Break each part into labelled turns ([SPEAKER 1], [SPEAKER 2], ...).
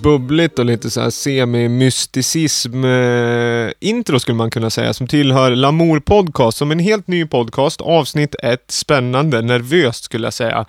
[SPEAKER 1] bubbligt och lite så här semi-mysticism eh, intro skulle man kunna säga som tillhör Lamour Podcast som en helt ny podcast. Avsnitt 1, spännande, nervöst skulle jag säga.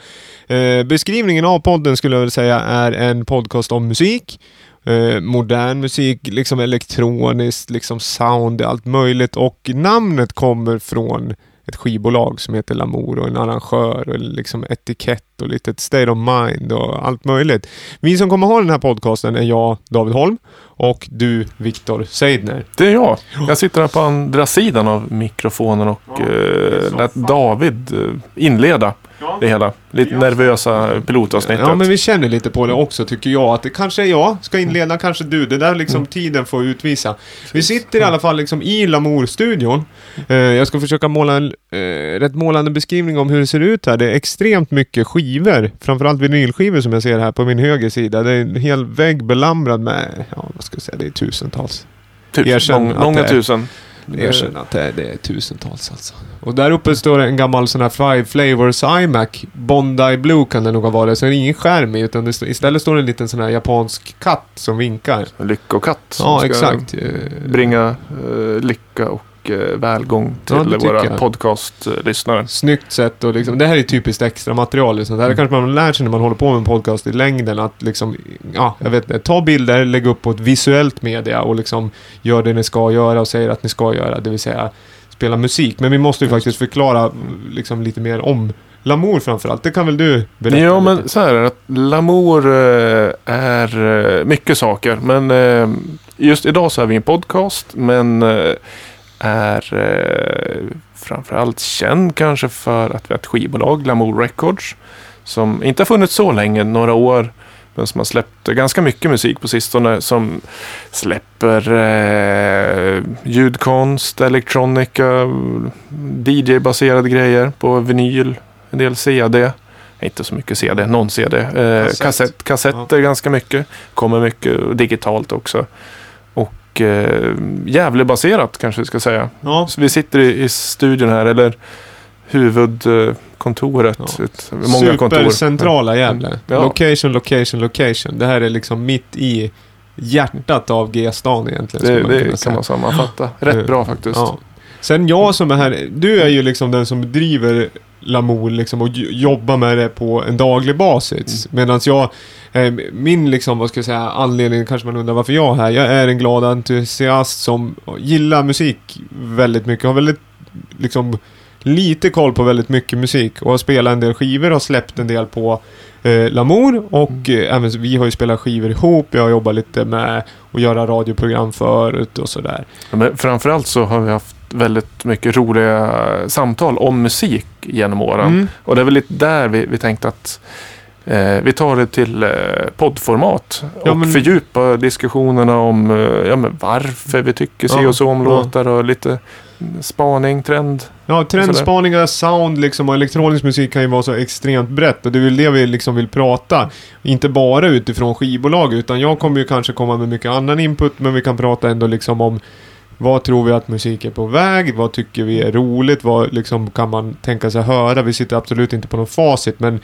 [SPEAKER 1] Eh, beskrivningen av podden skulle jag vilja säga är en podcast om musik. Eh, modern musik, liksom elektroniskt, liksom sound, allt möjligt och namnet kommer från ett skivbolag som heter Lamour och en arrangör och liksom etikett och lite state of mind och allt möjligt. Vi som kommer ha den här podcasten är jag, David Holm och du, Viktor Seidner.
[SPEAKER 2] Det är jag. Jag sitter här på andra sidan av mikrofonen och ja, eh, lät David eh, inleda det hela. Lite nervösa pilotavsnittet.
[SPEAKER 1] Ja, men vi känner lite på det också tycker jag. Att det kanske är jag ska inleda, kanske du. Det där liksom mm. tiden får utvisa. Vi sitter i alla fall liksom i Lamour-studion. Eh, jag ska försöka måla en eh, rätt målande beskrivning om hur det ser ut här. Det är extremt mycket skivor. Framförallt vinylskivor som jag ser här på min höger sida. Det är en hel vägg belamrad med, ja vad ska jag säga, det är tusentals.
[SPEAKER 2] Tusen, många, många tusen.
[SPEAKER 1] Erkänn att det är, det är tusentals alltså. Och där uppe står en gammal sån här Five Flavors iMac. Bondi Blue kan det nog ha varit. Så det är ingen skärm i, utan det istället står det en liten sån här japansk katt som vinkar.
[SPEAKER 2] Lyckokatt.
[SPEAKER 1] Ja, exakt.
[SPEAKER 2] Bringa uh, lycka och och eh, välgång till ja, våra podcastlyssnare.
[SPEAKER 1] Snyggt sätt och liksom, det här är typiskt extra material. Liksom. Det här mm. kanske man lär sig när man håller på med en podcast i längden. Att liksom, ja, jag vet inte, ta bilder, lägg upp på ett visuellt media och liksom gör det ni ska göra och säger att ni ska göra. Det vill säga spela musik. Men vi måste ju faktiskt förklara liksom, lite mer om Lamour framförallt, det kan väl du berätta?
[SPEAKER 2] Ja, men så här är det. Lamour eh, är eh, mycket saker. Men just idag så är vi en podcast. Men är eh, framförallt känd kanske för att vi har ett skivbolag, Glamour Records, som inte har funnits så länge, några år, men som har släppt ganska mycket musik på sistone som släpper eh, ljudkonst, elektronika, DJ-baserade grejer på vinyl, en del CD. Inte så mycket CD, någon CD. Eh, kassett. kassett kassetter ja. ganska mycket. Kommer mycket digitalt också och eh, Gävlebaserat kanske vi ska säga. Ja. Så vi sitter i, i studion här, eller huvudkontoret. Ja. Ett,
[SPEAKER 1] många Supercentrala Gävle. Mm. Ja. Location, location, location. Det här är liksom mitt i hjärtat av G-stan egentligen.
[SPEAKER 2] Det, man det kan man sammanfatta. Rätt bra faktiskt. Ja.
[SPEAKER 1] Sen jag som är här, du är ju liksom den som driver Lamour liksom och jobbar med det på en daglig basis. Mm. Medan jag Eh, min liksom, vad ska jag säga, anledning kanske man undrar varför jag är här. Jag är en glad entusiast som gillar musik väldigt mycket. Har väldigt, liksom, lite koll på väldigt mycket musik och har spelat en del skivor och släppt en del på eh, Lamour och mm. eh, även vi har ju spelat skivor ihop. Jag har jobbat lite med att göra radioprogram förut och sådär.
[SPEAKER 2] Men framförallt så har vi haft väldigt mycket roliga samtal om musik genom åren. Mm. Och det är väl lite där vi, vi tänkte att Eh, vi tar det till eh, poddformat och men... fördjupa diskussionerna om eh, ja, men varför vi tycker si och så om ja. låtar och lite spaning, trend.
[SPEAKER 1] Ja, trendspaningar, sound liksom och elektronisk musik kan ju vara så extremt brett och det är väl det vi liksom vill prata. Inte bara utifrån skivbolag utan jag kommer ju kanske komma med mycket annan input men vi kan prata ändå liksom om vad tror vi att musik är på väg? Vad tycker vi är roligt? Vad liksom kan man tänka sig höra? Vi sitter absolut inte på någon facit men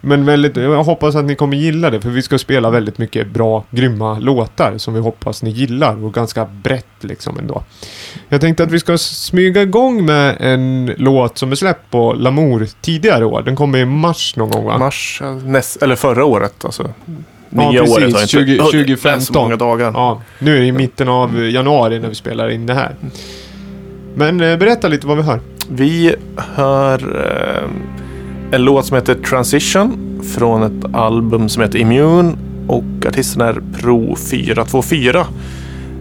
[SPEAKER 1] men väldigt, jag hoppas att ni kommer gilla det för vi ska spela väldigt mycket bra, grymma låtar som vi hoppas ni gillar och ganska brett liksom ändå. Jag tänkte att vi ska smyga igång med en låt som är släppt på Lamour tidigare år. Den kommer i mars någon gång va?
[SPEAKER 2] Mars, näst, eller förra året alltså.
[SPEAKER 1] Nya ja, precis. Året, 20, 2015.
[SPEAKER 2] Så många dagar.
[SPEAKER 1] Ja, nu är det i mitten av januari när vi spelar in det här. Men eh, berätta lite vad vi hör.
[SPEAKER 2] Vi hör eh, en låt som heter Transition från ett album som heter Immune och artisten är Pro 424.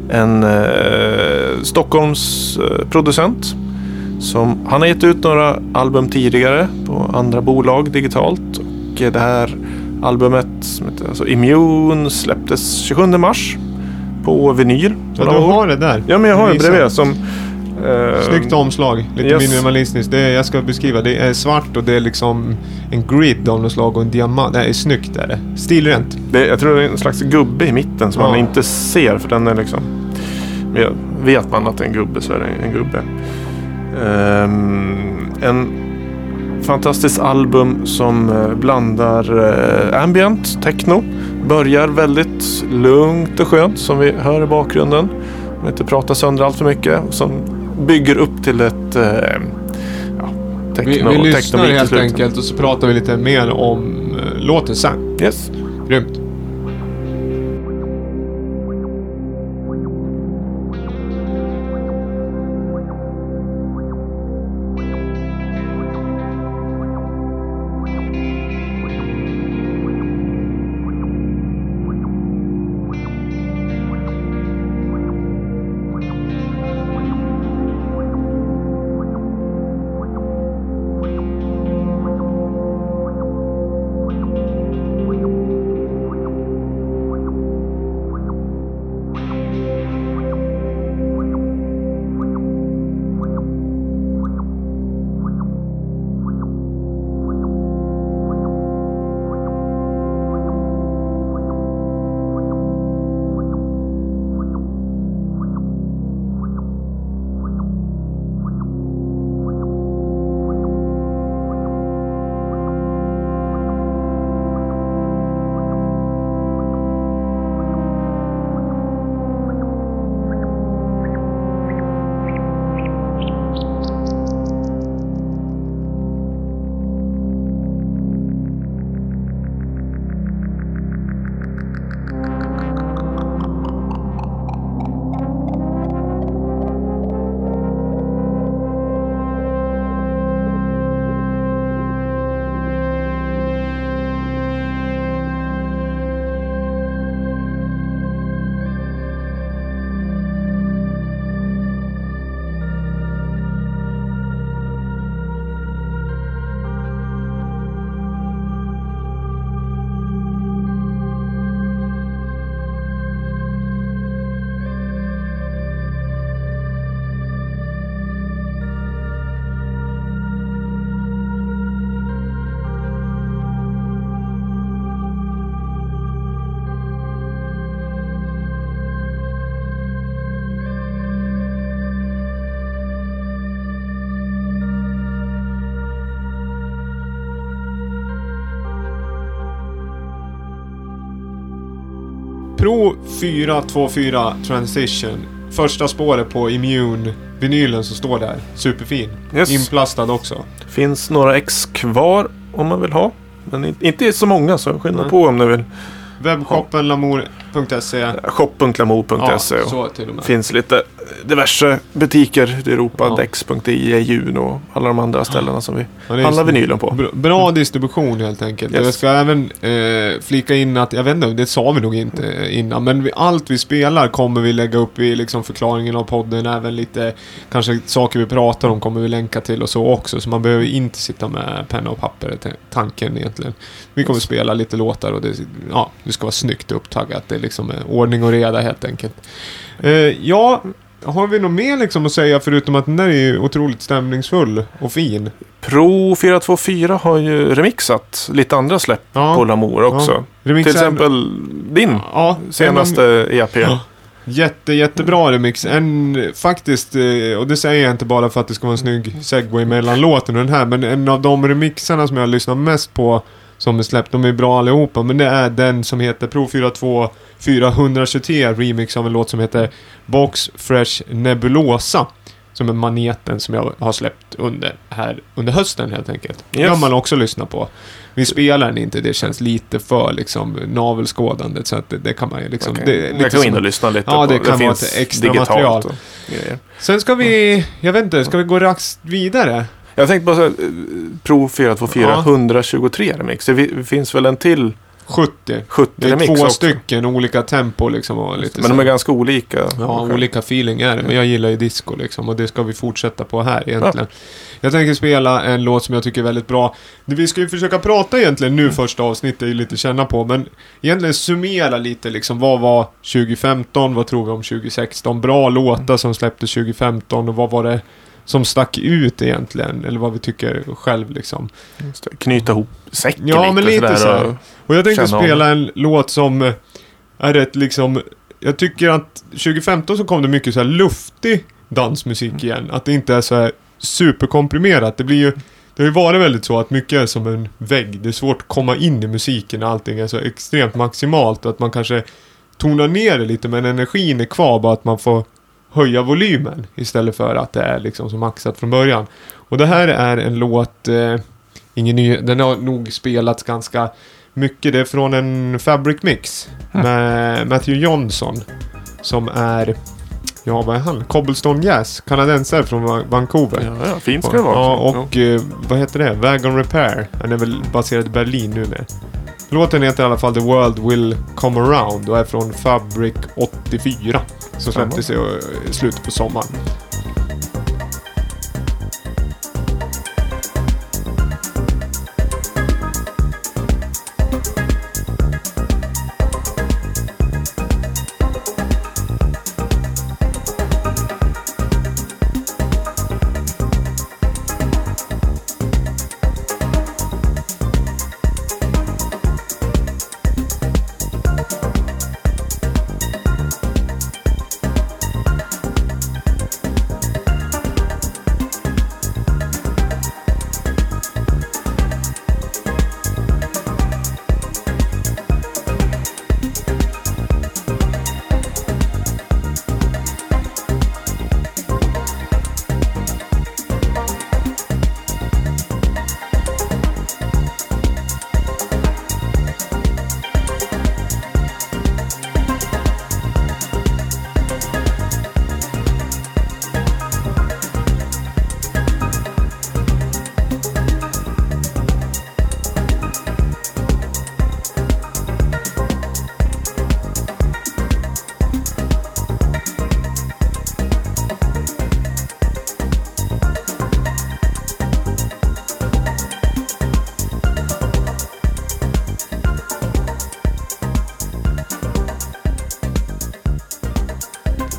[SPEAKER 2] En eh, Stockholms eh, producent. Som, han har gett ut några album tidigare på andra bolag digitalt. Och det här albumet som heter alltså Immune släpptes 27 mars på vinyl.
[SPEAKER 1] Ja, du har det där.
[SPEAKER 2] Ja, men jag har det bredvid. Som,
[SPEAKER 1] Uh, Snyggt omslag. Lite yes. minimalistiskt. Det är, jag ska beskriva. Det är svart och det är liksom en grid av något slag och en diamant. Det är snyggt är det. Stilrent.
[SPEAKER 2] Det, jag tror det är en slags gubbe i mitten som ja. man inte ser för den är liksom... Vet man att det är en gubbe så är det en gubbe. Um, en fantastiskt album som uh, blandar uh, ambient, techno börjar väldigt lugnt och skönt som vi hör i bakgrunden. Man inte pratar sönder allt för mycket. Som bygger upp till ett eh, ja,
[SPEAKER 1] Vi,
[SPEAKER 2] techno,
[SPEAKER 1] vi lyssnar
[SPEAKER 2] techno-beat i
[SPEAKER 1] helt enkelt och så pratar vi lite mer om eh, låten sen.
[SPEAKER 2] Yes.
[SPEAKER 1] Grymt. Pro 424 Transition. Första spåret på Immune-vinylen som står där. Superfin.
[SPEAKER 2] Yes.
[SPEAKER 1] Inplastad också.
[SPEAKER 2] Finns några ex kvar om man vill ha. Men in- inte så många så skynda
[SPEAKER 1] Nej.
[SPEAKER 2] på om ni vill.
[SPEAKER 1] Webbshoppen lamour.se.
[SPEAKER 2] Shop.glamour.se
[SPEAKER 1] Ja,
[SPEAKER 2] finns lite diverse butiker i Europa.
[SPEAKER 1] Ja.
[SPEAKER 2] Dex.i, Juno och alla de andra ställena som vi
[SPEAKER 1] Ja,
[SPEAKER 2] handlar vinylen på.
[SPEAKER 1] Bra, bra distribution helt enkelt.
[SPEAKER 2] Yes.
[SPEAKER 1] Jag ska även eh, flika in att, jag vet inte, det sa vi nog inte eh, innan, men vi, allt vi spelar kommer vi lägga upp i liksom förklaringen av podden. Även lite, kanske saker vi pratar om kommer vi länka till och så också. Så man behöver inte sitta med penna och papper, tanken egentligen. Vi kommer spela lite låtar och det, ja, det ska vara snyggt upptaggat. Det är liksom eh, ordning och reda helt enkelt. Eh, ja, har vi något mer liksom att säga förutom att den där är otroligt stämningsfull och fin?
[SPEAKER 2] Pro 424 har ju remixat lite andra släpp
[SPEAKER 1] Ja.
[SPEAKER 2] på Lamour också.
[SPEAKER 1] Remixen-
[SPEAKER 2] Till exempel din
[SPEAKER 1] ja,
[SPEAKER 2] senaste E EP.
[SPEAKER 1] Ja. Jätte, jättebra remix. En faktiskt, eh, och det säger jag inte bara för att det ska vara en snygg segway mellan låten och den här, men en av de remixarna som jag lyssnar mest på som är släppt, de är bra allihopa, men det är den som heter Pro 42 423 remix av en låt som heter Box Fresh Nebulosa. Som är maneten som jag har släppt under, här under hösten helt enkelt.
[SPEAKER 2] Yes.
[SPEAKER 1] kan man också lyssna på. Vi spelar den inte, det känns lite för liksom navelskådande så att det, det kan man ju liksom...
[SPEAKER 2] Okej.
[SPEAKER 1] Det,
[SPEAKER 2] kan gå in och lyssna lite
[SPEAKER 1] Ja,
[SPEAKER 2] på
[SPEAKER 1] det kan vara ett extra material.
[SPEAKER 2] och.
[SPEAKER 1] Sen ska vi, jag vet inte, ska vi gå raskt vidare?
[SPEAKER 2] Jag tänkte bara säga, eh, Pro 424
[SPEAKER 1] Ja.
[SPEAKER 2] 123 remix. Det fi- finns väl en till
[SPEAKER 1] 70.
[SPEAKER 2] 70
[SPEAKER 1] Det är två
[SPEAKER 2] också.
[SPEAKER 1] stycken, olika tempo liksom och lite
[SPEAKER 2] Men de är ganska olika.
[SPEAKER 1] Ja,
[SPEAKER 2] Okej.
[SPEAKER 1] olika feeling är det. Men jag gillar ju disco liksom och det ska vi fortsätta på här egentligen. Jag tänker spela en låt som jag tycker är väldigt bra. Vi ska ju försöka prata egentligen nu första avsnittet, lite känna på, men egentligen summera lite liksom. Vad var 2015? Vad tror vi om 2016? Bra låtar som släpptes 2015 och vad var det som stack ut egentligen? Eller vad vi tycker själv liksom.
[SPEAKER 2] Knyta ihop säcken
[SPEAKER 1] Ja, men lite så
[SPEAKER 2] och-
[SPEAKER 1] Och jag tänkte spela en låt som är rätt liksom... Jag tycker att 2015 så kom det mycket så här luftig dansmusik igen. Att det inte är så här superkomprimerat. Det blir ju... Det har ju varit väldigt så att mycket är som en vägg. Det är svårt att komma in i musiken när allting är så extremt maximalt. Att man kanske tonar ner det lite men energin är kvar bara att man får höja volymen istället för att det är liksom så maxat från början. Och det här är en låt, eh, ingen ny, den har nog spelats ganska mycket. Det är från en Fabric Mix med Matthew Johnson som är, ja vad är han? Cobblestone Jazz, kanadensare från Va- Vancouver.
[SPEAKER 2] Ja, ja, fint ska det vara.
[SPEAKER 1] Ja, och eh, vad heter det? Wagon Repair. Den är väl baserad i Berlin nu med. Låten heter i alla fall The World Will Come Around och är från Fabric 84. Som släpptes i slutet på sommaren.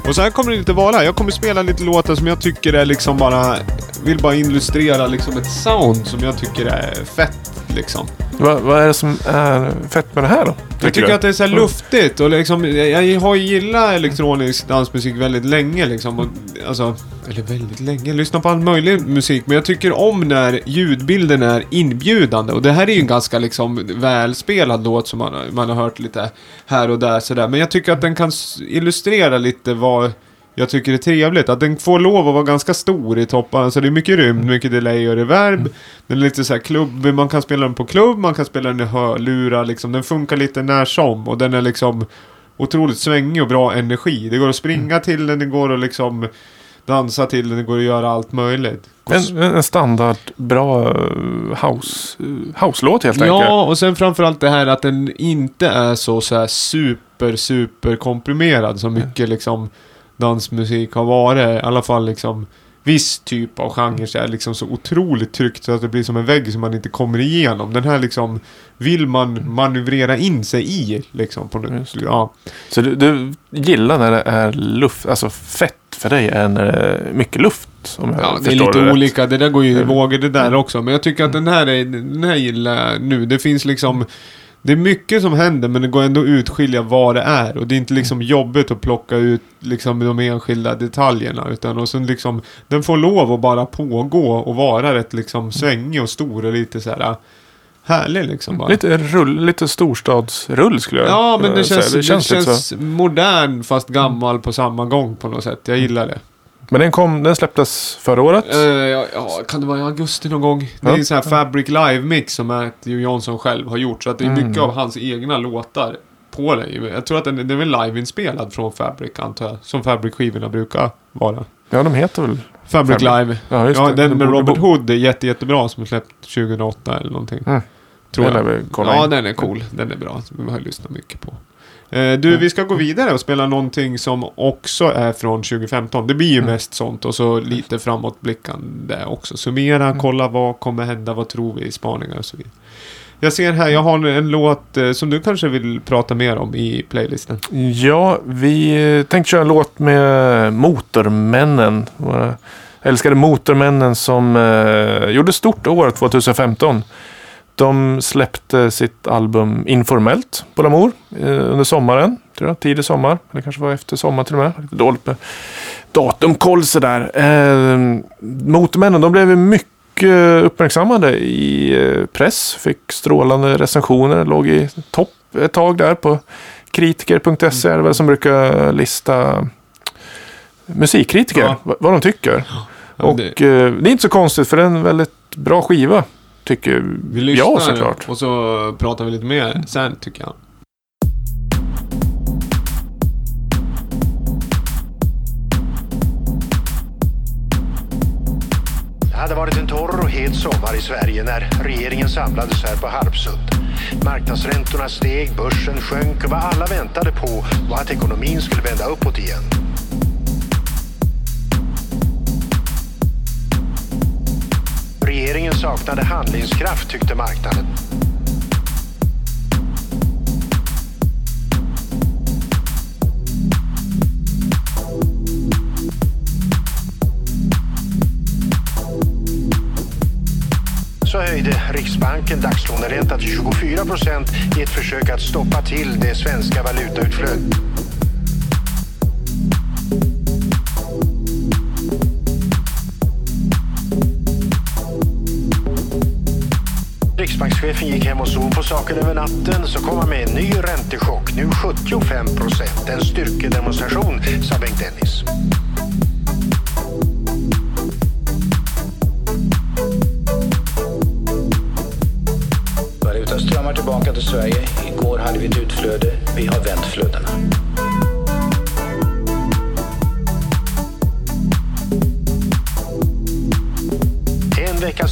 [SPEAKER 1] Och så här kommer det inte vara. Jag kommer spela lite låtar som jag tycker är liksom bara... Vill bara illustrera liksom ett sound som jag tycker är fett liksom.
[SPEAKER 2] Vad, vad är det som är fett med det här då?
[SPEAKER 1] Jag tycker
[SPEAKER 2] du?
[SPEAKER 1] att det är så luftigt och liksom, jag, har ju gillat elektronisk dansmusik väldigt länge liksom. Och, alltså, eller väldigt länge, lyssna på all möjlig musik. Men jag tycker om när ljudbilden är inbjudande. Och det här är ju en ganska liksom välspelad låt som man, man har hört lite här och där sådär. Men jag tycker att den kan illustrera lite vad jag tycker är trevligt. Att den får lov att vara ganska stor i toppen. Alltså det är mycket rymd, mycket delay och reverb. Den är lite så här klubbig, man kan spela den på klubb, man kan spela den i hörlurar liksom. Den funkar lite när som och den är liksom otroligt svängig och bra energi. Det går att springa till den, det går att liksom dansa till den, det går att göra allt möjligt.
[SPEAKER 2] En, en standard bra eh, house, eh, house-låt helt enkelt.
[SPEAKER 1] Ja, och sen framförallt det här att den inte är så, så här super, super komprimerad som mycket liksom dansmusik har varit. I alla fall liksom viss typ av genre så är liksom så otroligt tryckt så att det blir som en vägg som man inte kommer igenom. Den här liksom vill man manövrera in sig i liksom. På något,
[SPEAKER 2] det.
[SPEAKER 1] ja.
[SPEAKER 2] Så du, du gillar när det är luft, alltså fett för dig är när det är mycket luft.
[SPEAKER 1] Ja, det är lite
[SPEAKER 2] rätt.
[SPEAKER 1] olika. Det där går ju i
[SPEAKER 2] Mm.
[SPEAKER 1] vågor det där också. Men jag tycker att den här, är, den här gillar jag nu. Det finns liksom... Det är mycket som händer men det går ändå att utskilja vad det är. Och det är inte liksom jobbigt att plocka ut liksom de enskilda detaljerna. Utan och sen liksom, den får lov att bara pågå och vara rätt liksom svängig och stor och lite så här äh, härlig liksom bara.
[SPEAKER 2] Lite, rull, lite storstadsrull skulle jag
[SPEAKER 1] Ja, men det
[SPEAKER 2] eh, säga.
[SPEAKER 1] känns, det känns,
[SPEAKER 2] lite så.
[SPEAKER 1] modern fast gammal på samma gång på något sätt. Jag gillar det.
[SPEAKER 2] Men den, kom, den släpptes förra året.
[SPEAKER 1] Eh, ja, ja, kan det vara i augusti någon gång? Det är en sån här Fabric Live-mix som Matthew Johnson själv har gjort. Så att det är mycket
[SPEAKER 2] Mm.
[SPEAKER 1] av hans egna låtar på den. Jag tror att den, den är väl live-inspelad från Fabric, antar jag. Som Fabric-skivorna brukar vara.
[SPEAKER 2] Ja, de heter väl...
[SPEAKER 1] Fabric,
[SPEAKER 2] Fabric.
[SPEAKER 1] Live.
[SPEAKER 2] Ja, just
[SPEAKER 1] Ja,
[SPEAKER 2] det.
[SPEAKER 1] den
[SPEAKER 2] De
[SPEAKER 1] med Robert Hood är jätte, jättebra som är släppt 2008 eller någonting.
[SPEAKER 2] Mm.
[SPEAKER 1] Tror
[SPEAKER 2] Den
[SPEAKER 1] jag.
[SPEAKER 2] kolla
[SPEAKER 1] Ja,
[SPEAKER 2] in.
[SPEAKER 1] den är cool. Den är bra. Den har jag lyssnat mycket på. Eh, du, vi ska gå vidare och spela någonting som också är från 2015. Det blir ju mest sånt och så lite framåtblickande också. Summera,
[SPEAKER 2] Mm.
[SPEAKER 1] kolla vad kommer hända, vad tror vi, spaningar och så vidare. Jag ser här, jag har en låt eh, som du kanske vill prata mer om i playlisten.
[SPEAKER 2] Ja, vi eh, tänkte köra en låt med Motormännen. Våra älskade Motormännen som gjorde stort år 2015. De släppte sitt album Informellt på Lamour eh, under sommaren. Tror jag, tidig sommar. Eller kanske var efter sommar till och med. Lite dåligt med datumkoll sådär. Eh, Motormännen, de blev mycket och eh, uppmärksammade i eh, press. Fick strålande recensioner. Låg i topp ett tag där på kritiker.se är det väl som brukar lista musikkritiker.
[SPEAKER 1] Ja.
[SPEAKER 2] vad- de tycker.
[SPEAKER 1] Ja,
[SPEAKER 2] och
[SPEAKER 1] det-
[SPEAKER 2] eh, det är inte så konstigt för det är en väldigt bra skiva. Tycker
[SPEAKER 1] Vi lyssnar
[SPEAKER 2] jag såklart.
[SPEAKER 1] och så pratar vi lite mer sen tycker jag.
[SPEAKER 3] Det hade varit en torr och het sommar i Sverige när regeringen samlades här på Harpsund. Marknadsräntorna steg, börsen sjönk och vad alla väntade på var att ekonomin skulle vända uppåt igen. Regeringen saknade handlingskraft tyckte marknaden. så höjde Riksbanken dagslåneräntan till 24 procent i ett försök att stoppa till det svenska valutautflödet. Riksbankschefen gick hem och sov på saken över natten så kom han med en ny räntechock, nu 75 procent. En styrkedemonstration, sa Bengt Dennis.
[SPEAKER 4] Valutan strömmar tillbaka till Sverige. Igår hade vi ett utflöde. Vi har vänt flödena.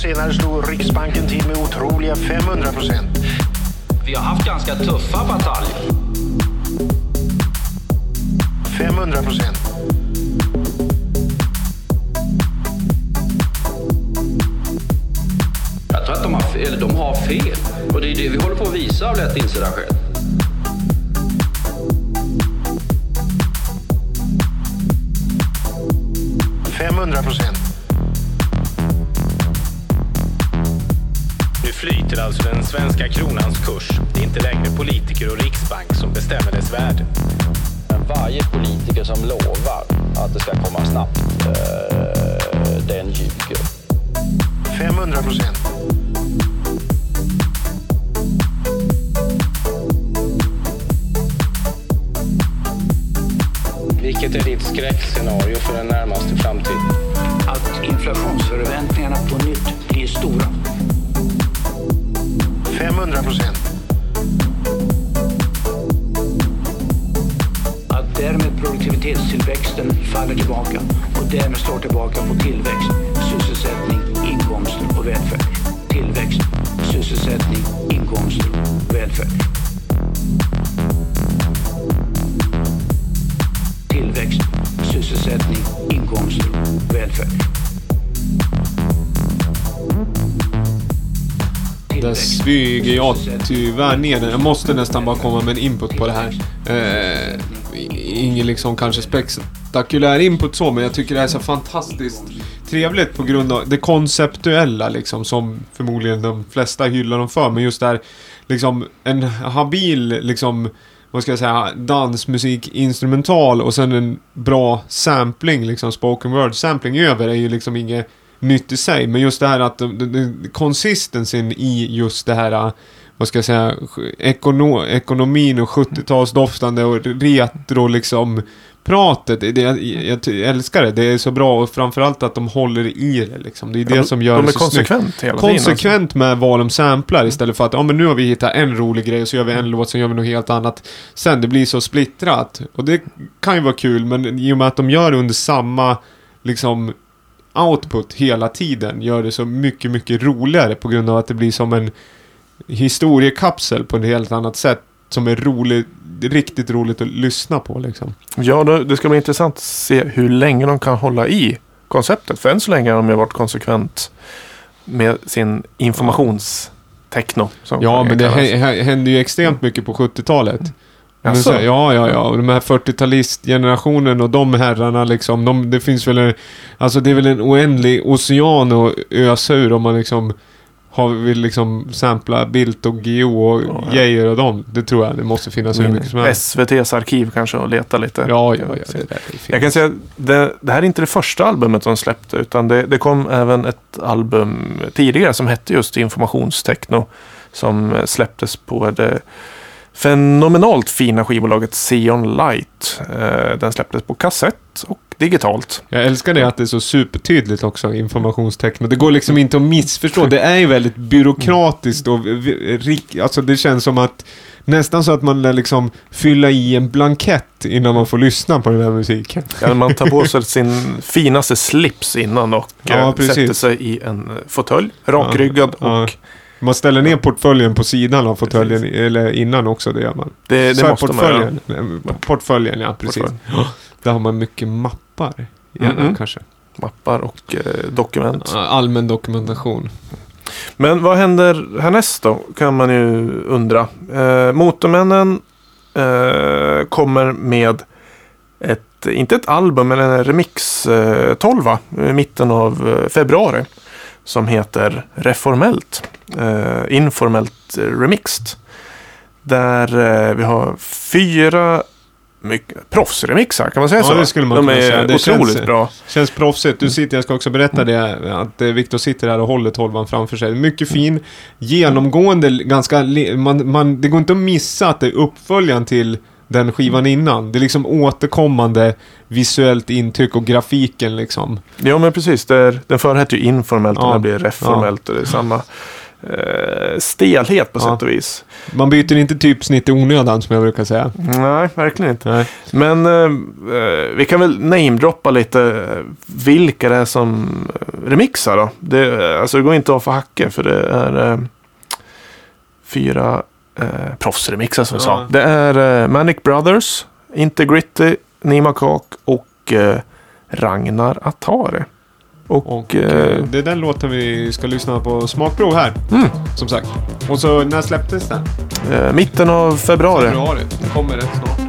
[SPEAKER 3] Senare slog Riksbanken till med otroliga 500 procent.
[SPEAKER 4] Vi har haft ganska tuffa bataljer.
[SPEAKER 3] 500 procent.
[SPEAKER 5] Jag tror att de har, eller de har fel. Och det är det vi håller på att visa av lätt insedda skäl.
[SPEAKER 3] Procent.
[SPEAKER 6] Flyter alltså den svenska kronans kurs. Det är inte längre politiker och riksbank som bestämmer dess värde.
[SPEAKER 5] Men varje politiker som lovar att det ska komma snabbt, eh, den ljuger.
[SPEAKER 3] 500 procent.
[SPEAKER 6] Vilket är ditt skräckscenario för den närmaste framtiden?
[SPEAKER 4] Att inflationsförväntningarna på nytt blir stora.
[SPEAKER 3] 100 procent.
[SPEAKER 4] Att därmed produktivitetstillväxten faller tillbaka och därmed står tillbaka på tillväxt, sysselsättning, inkomster och välfärd. Tillväxt, sysselsättning, inkomster, välfärd. Tillväxt, sysselsättning, inkomster, välfärd.
[SPEAKER 1] Där
[SPEAKER 4] Tillväxt,
[SPEAKER 1] smyger jag tyvärr ner den. Jag måste nästan bara komma med en input på det här. Eh, ingen liksom kanske spektakulär input så, men jag tycker det här är så fantastiskt trevligt på grund av det konceptuella liksom som förmodligen de flesta hyllar dem för. Men just det här liksom en habil liksom vad ska jag säga, dansmusik, instrumental och sen en bra sampling, liksom spoken word sampling över är ju liksom inget nytt i sig. Men just det här att consistencyn i just det här, vad ska jag säga, ekono, ekonomin och 70-talsdoftande och retro liksom pratet. Det, jag, jag älskar det. Det är så bra och framförallt att de håller i det liksom. Det är det
[SPEAKER 2] Ja,
[SPEAKER 1] som gör
[SPEAKER 2] de
[SPEAKER 1] det så snyggt.
[SPEAKER 2] konsekvent hela tiden. alltså.
[SPEAKER 1] Konsekvent med vad de samplar istället för att ja, men nu har vi hittat en rolig grej och så gör vi en låt, sen gör vi något helt annat. Sen det blir så splittrat. Och det kan ju vara kul, men i och med att de gör det under samma liksom output hela tiden gör det så mycket, mycket roligare på grund av att det blir som en historiekapsel på ett helt annat sätt. Som är roligt, riktigt roligt att lyssna på liksom.
[SPEAKER 2] Ja, det, ska bli intressant att se hur länge de kan hålla i konceptet. För än så länge har de ju varit konsekvent med sin informationstechno.
[SPEAKER 1] Ja, men det hände ju extremt mycket på 70-talet. Men så, ja, ja, ja. Och de här 40-talistgenerationen och de herrarna liksom. De, det finns väl en, Alltså det är väl en oändlig ocean att ösa ur om man liksom har, vill liksom sampla Bildt och Geo och
[SPEAKER 2] Ja.
[SPEAKER 1] Geijer och dem. Det tror jag det måste finnas hur mycket som helst.
[SPEAKER 2] SVTs arkiv kanske och leta lite.
[SPEAKER 1] Ja, ja, ja. Det.
[SPEAKER 2] Jag kan säga det, det här är inte det första albumet de släppte utan det, det kom även ett album tidigare som hette just Informationstechno som släpptes på det fenomenalt fina skivbolaget Xeon Light. Eh, Den släpptes på kassett och digitalt.
[SPEAKER 1] Jag älskar det att det är så supertydligt också, informationstecknet. Det går liksom inte att missförstå. Det är ju väldigt byråkratiskt och alltså det känns som att nästan så att man lär liksom fylla i en blankett innan man får lyssna på den här musiken.
[SPEAKER 2] Ja, man tar på sig sin finaste slips innan och
[SPEAKER 1] Ja,
[SPEAKER 2] eh, sätter sig i en fåtölj, rakryggad
[SPEAKER 1] Ja,
[SPEAKER 2] och
[SPEAKER 1] Man ställer ner portföljen på sidan av fåtöljen, eller innan också, det gör man.
[SPEAKER 2] det, det
[SPEAKER 1] Så
[SPEAKER 2] måste man göra.
[SPEAKER 1] portföljen. Eh, Portföljen, ja precis.
[SPEAKER 2] Portfölj.
[SPEAKER 1] Där har man mycket mappar. Gärna
[SPEAKER 2] Mhm.
[SPEAKER 1] kanske.
[SPEAKER 2] Mappar och eh, dokument.
[SPEAKER 1] Allmän dokumentation.
[SPEAKER 2] Men vad händer härnäst då? Kan man ju undra. Eh, Motormännen eh, kommer med ett, inte ett album, men en remix eh, 12 i mitten av eh, februari. Som heter Reformellt. Eh, informellt remixed. Där eh, vi har fyra mycket proffsremixar, kan man säga
[SPEAKER 1] Ja,
[SPEAKER 2] så?
[SPEAKER 1] det skulle man
[SPEAKER 2] De
[SPEAKER 1] kunna
[SPEAKER 2] är
[SPEAKER 1] säga. Det
[SPEAKER 2] otroligt
[SPEAKER 1] känns-
[SPEAKER 2] bra.
[SPEAKER 1] Känns proffsigt. Du sitter, jag ska också berätta det, att eh, Viktor sitter här och håller tolvan framför sig. Mycket fin, genomgående, ganska, man, man, det går inte att missa att det är uppföljaren till den skivan innan. Det är liksom återkommande visuellt intryck och grafiken liksom.
[SPEAKER 2] Ja men precis, det är, den förra hette ju informellt och
[SPEAKER 1] Ja.
[SPEAKER 2] den blir reformellt. Och det är samma eh, stelhet på
[SPEAKER 1] Ja.
[SPEAKER 2] sätt och vis.
[SPEAKER 1] Man byter inte typsnitt i onödan som jag brukar säga.
[SPEAKER 2] Nej, verkligen inte.
[SPEAKER 1] Nej.
[SPEAKER 2] Men eh, eh, vi kan väl namedroppa lite eh, vilka det är som eh, remixar då. Det, alltså det går inte att få hacka för det är eh, fyra eh, proffsremixar som vi
[SPEAKER 1] Ja.
[SPEAKER 2] sa. Det är eh, Manic Brothers, Integrity, Nima Kak och eh, Ragnar Atari. Och,
[SPEAKER 1] Och
[SPEAKER 2] eh,
[SPEAKER 1] eh, det är den låten vi ska lyssna på smakprov här.
[SPEAKER 2] Mm.
[SPEAKER 1] Som sagt. Och så när släpptes den?
[SPEAKER 2] eh, mitten av februari.
[SPEAKER 1] Februari. Den kommer rätt snart.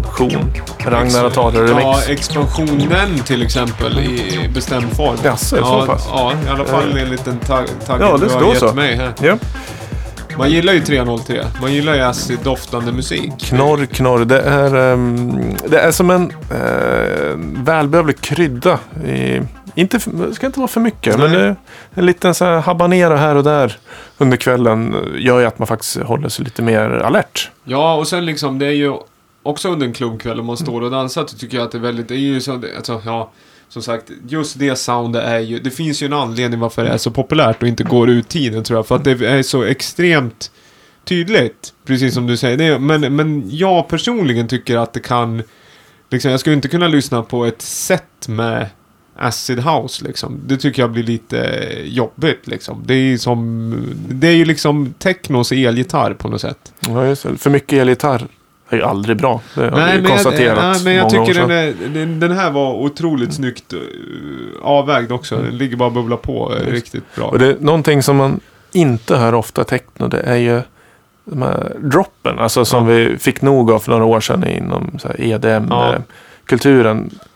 [SPEAKER 7] Expansion.
[SPEAKER 2] Ragnar Atari remix.
[SPEAKER 1] Ja, expansionen till exempel i bestämd form.
[SPEAKER 2] Jaså, så
[SPEAKER 1] ja,
[SPEAKER 2] pass?
[SPEAKER 1] Ja, i alla fall en liten tagg
[SPEAKER 2] Ja, det
[SPEAKER 1] du har gett
[SPEAKER 2] så.
[SPEAKER 1] mig här.
[SPEAKER 2] Ja.
[SPEAKER 1] Man gillar ju 303. Man gillar ju acid-doftande musik.
[SPEAKER 2] Knorr, knorr. Det är, ehm, det är som en uh, välbehövlig krydda i, inte, det ska inte vara för mycket.
[SPEAKER 1] Nej.
[SPEAKER 2] Men det, en liten så här habanero här och där under kvällen gör ju att man faktiskt håller sig lite mer alert.
[SPEAKER 1] Ja, och sen liksom det är ju också under en klubbkväll om man står och dansar så tycker jag att det är väldigt, det är ju så, alltså, ja. Som sagt, just det soundet är ju, det finns ju en anledning varför det är så populärt och inte går ut tiden tror jag. För att det är så extremt tydligt, precis som du säger. Det men, men jag personligen tycker att det kan, liksom, jag skulle inte kunna lyssna på ett set med acid house liksom. Det tycker jag blir lite jobbigt liksom. Det är ju som, det är ju liksom technos elgitarr på något sätt.
[SPEAKER 2] Ja, just det. För mycket elgitarr är ju aldrig bra. Det har vi
[SPEAKER 1] Nej,
[SPEAKER 2] ju
[SPEAKER 1] men jag,
[SPEAKER 2] konstaterat
[SPEAKER 1] nej, men jag
[SPEAKER 2] många år
[SPEAKER 1] tycker den,
[SPEAKER 2] sedan.
[SPEAKER 1] är, den, den här var otroligt snyggt uh, avvägd också. Den ligger bara och bubblar på uh, riktigt bra.
[SPEAKER 2] Och det någonting som man inte hör ofta i techno. Det är ju de här droppen. Alltså som vi fick nog av för några år sedan inom här
[SPEAKER 1] Ja.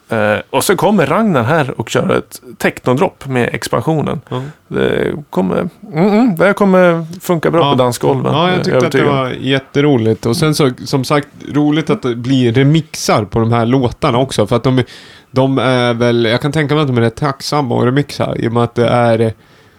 [SPEAKER 2] Eh, och så kommer Ragnar här och kör ett technodropp med expansionen.
[SPEAKER 1] Ja.
[SPEAKER 2] Det kommer, mm, mm, det kommer funka bra
[SPEAKER 1] Ja.
[SPEAKER 2] på dansgolven.
[SPEAKER 1] Ja, jag tyckte att det
[SPEAKER 2] övertygad.
[SPEAKER 1] var jätteroligt. Och sen så, som sagt, roligt att det blir remixar på de här låtarna också. För att de, de är väl, jag kan tänka mig att de är rätt tacksamma att remixa. I och med att det är,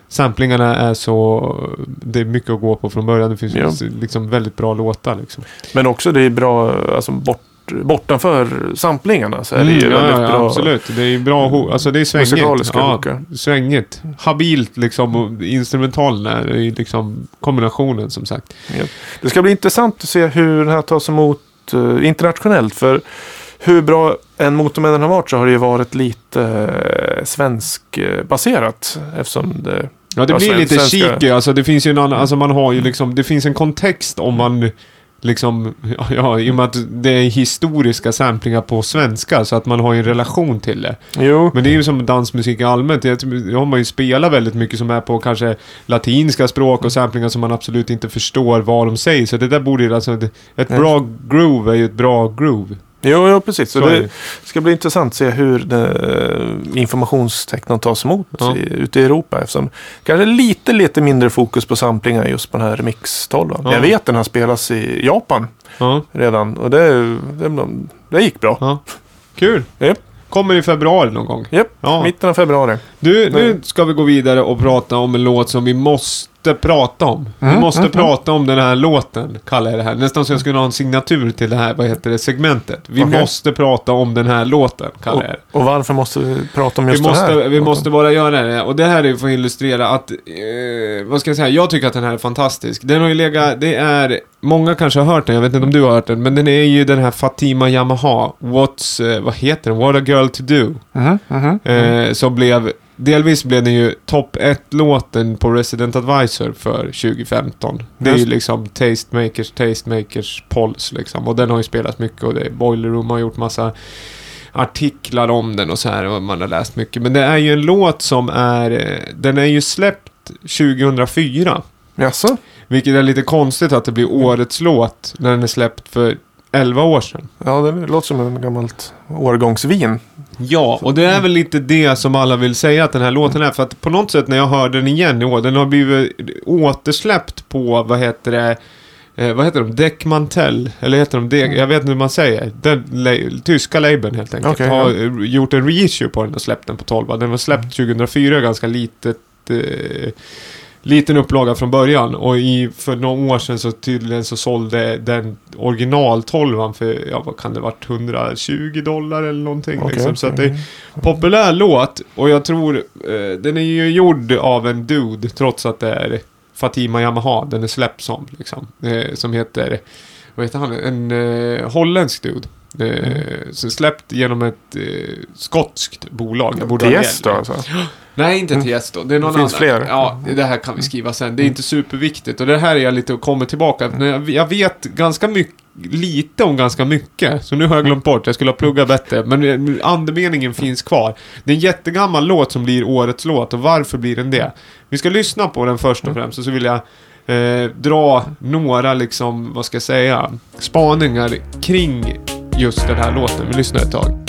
[SPEAKER 1] samplingarna är så, det är mycket att gå på från början. Det finns
[SPEAKER 2] Ja.
[SPEAKER 1] liksom väldigt bra låtar liksom.
[SPEAKER 2] Men också det är bra, alltså bort, bortanför samplingarna så är det ju
[SPEAKER 1] Mm, ja,
[SPEAKER 2] väldigt
[SPEAKER 1] ja,
[SPEAKER 2] bra.
[SPEAKER 1] absolut. Det är bra, alltså det är svängigt. Ja, svängigt. Habilt liksom och instrumentalen är ju liksom kombinationen som sagt.
[SPEAKER 2] Det ska bli intressant att se hur den här tas emot eh, internationellt. För hur bra en motormännen har varit så har det ju varit lite uh, svenskbaserat. Eftersom det...
[SPEAKER 1] Ja, det
[SPEAKER 2] Ja,
[SPEAKER 1] blir
[SPEAKER 2] sven-
[SPEAKER 1] lite
[SPEAKER 2] svenska-.
[SPEAKER 1] Alltså det finns ju en annan, alltså man har ju liksom, det finns en kontext om man liksom, ja, i och med att det är historiska samplingar på svenska så att man har ju en relation till det.
[SPEAKER 2] Jo,
[SPEAKER 1] Men det är ju som dansmusik allmänt. Det har man ju spelat väldigt mycket som är på kanske latinska språk och samplingar som man absolut inte förstår vad de säger. Så det där borde ju, alltså, ett bra groove är ju ett bra groove.
[SPEAKER 2] Jo, jo precis. Så det ska bli intressant att se hur det, informationstecknen tas emot
[SPEAKER 1] Ja.
[SPEAKER 2] i, ute i Europa. Eftersom kanske lite, lite mindre fokus på samplingar just på den här Remix 12.
[SPEAKER 1] Ja.
[SPEAKER 2] Jag vet den har spelats i Japan
[SPEAKER 1] Ja,
[SPEAKER 2] redan och det, det, det gick bra.
[SPEAKER 1] ja. Kul!
[SPEAKER 2] Japp.
[SPEAKER 1] Kommer i februari någon gång.
[SPEAKER 2] Japp,
[SPEAKER 1] Ja.
[SPEAKER 2] mitten av februari.
[SPEAKER 1] Du, nu ska vi gå vidare och prata om en låt som vi måste prata om. vi
[SPEAKER 2] Mm,
[SPEAKER 1] måste
[SPEAKER 2] mm,
[SPEAKER 1] prata om den här låten, kallar jag det här. Nästan så jag skulle ha en signatur till det här, vad heter det, segmentet. Vi
[SPEAKER 2] Okej.
[SPEAKER 1] måste prata om den här låten, kallar
[SPEAKER 2] Och,
[SPEAKER 1] jag det.
[SPEAKER 2] och varför måste vi prata om
[SPEAKER 1] Vi
[SPEAKER 2] just den
[SPEAKER 1] måste,
[SPEAKER 2] här?
[SPEAKER 1] vi måste bara göra det. Och det här är för att illustrera att, eh, vad ska jag säga, jag tycker att den här är fantastisk. Den har ju legat, det är, många kanske har hört den, jag vet inte om du har hört den, men den är ju den här Fatima Yamaha, What's, eh, vad heter den, What a Girl To Do.
[SPEAKER 2] Mhm.
[SPEAKER 1] Eh, som blev, delvis blev den ju topp 1-låten på Resident Advisor för 2015. Det är ju liksom Tastemakers, Tastemakers Pulse liksom. Och den har ju spelats mycket och det, Boiler Room har gjort massa artiklar om den och så här och man har läst mycket. Men det är ju en låt som är, eh, den är ju släppt 2004.
[SPEAKER 2] Jaså?
[SPEAKER 1] Vilket är lite konstigt att det blir årets låt när den är släppt för 11 år sedan.
[SPEAKER 2] Ja, det låter som en gammalt årgångsvin.
[SPEAKER 1] Ja, och det är väl lite det som alla vill säga att den här låten är. För att på något sätt när jag hör den igen i år, den har blivit återsläppt på, vad heter det, eh, vad heter de, Deckmantel? Eller heter de Dek? Jag vet inte hur man säger. Den la- tyska labeln helt enkelt.
[SPEAKER 2] Okej,
[SPEAKER 1] har
[SPEAKER 2] ja.
[SPEAKER 1] gjort en reissue på den och släppt den på 12. Den var släppt 2004, ganska litet. Eh, liten upplaga från början och i, för några år sedan så tydligen så sålde den original 12 för, ja vad kan det varit, 120 dollar eller någonting.
[SPEAKER 2] Okej,
[SPEAKER 1] liksom. Så att det är populär låt och jag tror, eh, den är ju gjord av en dude trots att det är Fatima Yamaha, den är släppt som liksom. Eh, som heter, vad heter han, en eh, holländsk dude. Eh,
[SPEAKER 2] Mm.
[SPEAKER 1] Så släppt genom ett eh, skotskt bolag. Jag borde ha
[SPEAKER 2] Tiesto alltså?
[SPEAKER 1] Nej, inte Tiesto. Det är någon
[SPEAKER 2] Det finns
[SPEAKER 1] annan.
[SPEAKER 2] fler.
[SPEAKER 1] Ja, det här kan vi skriva sen. Det är inte superviktigt. Och det här är jag lite och kommer tillbaka. Jag- Jag vet ganska mycket, lite om ganska mycket. Så nu har jag glömt bort. Jag skulle ha pluggat bättre. Men eh, andemeningen finns kvar. Det är en jättegammal låt som blir årets låt. Och varför blir den det? Vi ska lyssna på den först och främst. Och så vill jag eh, dra några, liksom, vad ska jag säga, spaningar kring just den här låten. Vi lyssnar ett tag.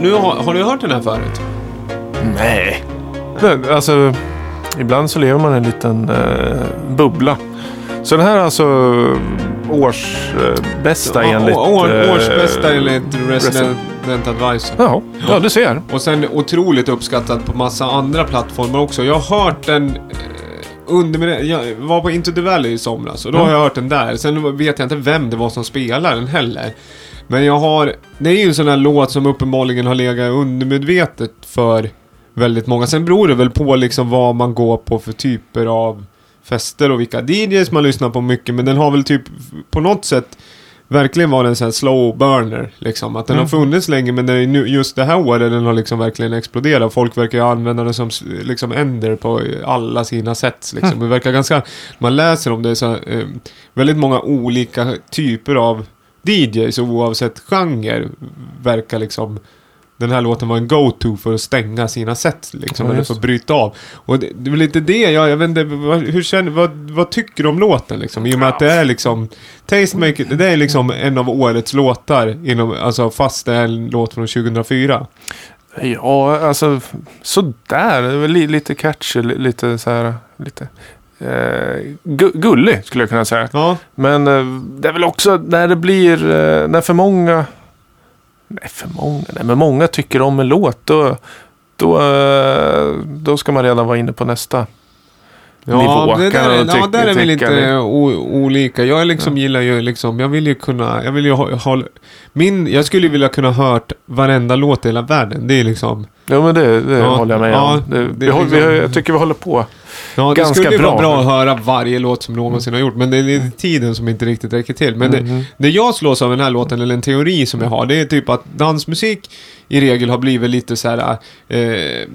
[SPEAKER 1] Nu har, har du hört den här förut?
[SPEAKER 2] Nej. Alltså, ibland så lever man i en liten eh, bubbla. Så den här är alltså årsbästa
[SPEAKER 1] Ja,
[SPEAKER 2] enligt...
[SPEAKER 1] å- år,
[SPEAKER 2] eh,
[SPEAKER 1] årsbästa enligt Resident Advisor.
[SPEAKER 2] Ja, ja, du ser.
[SPEAKER 1] Och sen otroligt uppskattad på massa andra plattformar också. Jag har hört den eh, under min, Jag var på Into the Valley i somras och då
[SPEAKER 2] Mm.
[SPEAKER 1] har jag hört den där. Sen vet jag inte vem det var som spelade den heller. Men jag har... Det är ju en sån här låt som uppenbarligen har legat undermedvetet för väldigt många. Sen beror det väl på liksom vad man går på för typer av fester och vilka DJs man lyssnar på mycket. Men den har väl typ på något sätt verkligen varit en sån här slow burner. Liksom. Att den har funnits länge men det är nu, just det här året den har liksom verkligen exploderat. Folk verkar ju använda den som liksom ender på alla sina sätt. Liksom. Det verkar ganska, man läser om det så eh, väldigt många olika typer av DJs oavsett genre verkar liksom den här låten vara en go-to för att stänga sina set liksom,
[SPEAKER 2] Ja,
[SPEAKER 1] eller för att bryta av. Och det, det är lite det, jag, jag vet inte, vad, hur känner, vad, vad tycker du om låten liksom? I och med att det är liksom, Tastemaker, det är liksom en av årets låtar, inom, alltså fast det är en låt från 2004.
[SPEAKER 2] Ja, alltså sådär. Lite catchy, li- lite så här, lite gu- gullig skulle jag kunna säga.
[SPEAKER 1] Ja,
[SPEAKER 2] Men eh, det är väl också när det blir, eh, när för många, nej för många, nej men många tycker om en låt, då, då, eh, då ska man redan vara inne på nästa.
[SPEAKER 1] ja
[SPEAKER 2] Nivå,
[SPEAKER 1] det där, är, ja, där är
[SPEAKER 2] tycka
[SPEAKER 1] lite olika. Jag liksom gillar ju liksom, jag vill ju kunna, jag vill ju ha, ha min, jag skulle ju vilja kunna hört varenda låt i hela världen. Det är liksom,
[SPEAKER 2] Ja men det, det
[SPEAKER 1] Ja,
[SPEAKER 2] håller jag med
[SPEAKER 1] ja,
[SPEAKER 2] om. Det,
[SPEAKER 1] det
[SPEAKER 2] vi, håller- vi,
[SPEAKER 1] liksom-
[SPEAKER 2] jag tycker vi håller på.
[SPEAKER 1] Ja, det
[SPEAKER 2] Ganska
[SPEAKER 1] skulle ju vara
[SPEAKER 2] bra.
[SPEAKER 1] bra att höra varje låt som någonsin har gjort. Men det är lite tiden som inte riktigt räcker till. Men det, det jag slås av den här låten, eller en teori som jag har, det är typ att dansmusik i regel har blivit lite så här. Eh,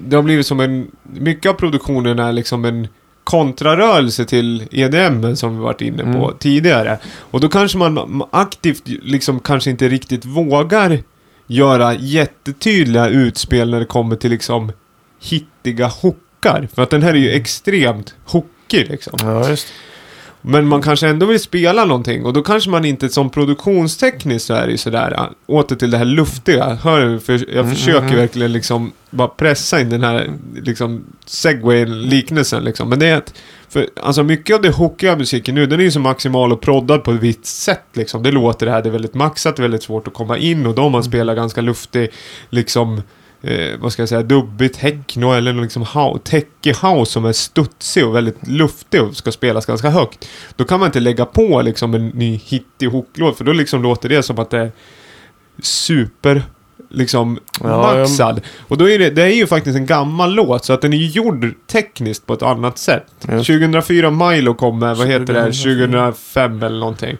[SPEAKER 1] det har blivit som en... Mycket av produktionen är liksom en kontrarörelse till EDM som vi varit inne på
[SPEAKER 2] Mm.
[SPEAKER 1] tidigare. Och då kanske man aktivt liksom kanske inte riktigt vågar göra jättetydliga utspel när det kommer till liksom hittiga hookar. För att den här är ju extremt hookig liksom.
[SPEAKER 2] Ja, just.
[SPEAKER 1] Men man kanske ändå vill spela någonting och då kanske man inte som produktionstekniskt så är det ju sådär. äh, Åter till det här luftiga. Hör du? För jag
[SPEAKER 2] Mm,
[SPEAKER 1] försöker
[SPEAKER 2] mm, mm.
[SPEAKER 1] verkligen liksom bara pressa in den här liksom segway-liknelsen liksom. Men det är att, för alltså mycket av det hookiga musiken nu, den är ju så maximal och proddad på ett visst sätt liksom. Det låter det här, det är väldigt maxat, väldigt svårt att komma in och då
[SPEAKER 2] Mm.
[SPEAKER 1] man spelar ganska luftig, liksom eh, vad ska jag säga, dubbig techno eller liksom techie house som är studsig och väldigt luftig och ska spelas ganska högt. Då kan man inte lägga på liksom en ny hittig hooklåt för då liksom låter det som att det är super liksom
[SPEAKER 2] Ja,
[SPEAKER 1] maxad. Och då är det, det är ju faktiskt en gammal låt så att den är ju gjord tekniskt på ett annat sätt.
[SPEAKER 2] Just.
[SPEAKER 1] 2004 Milo kom med, vad heter det,
[SPEAKER 2] 2004.
[SPEAKER 1] 2005 eller någonting.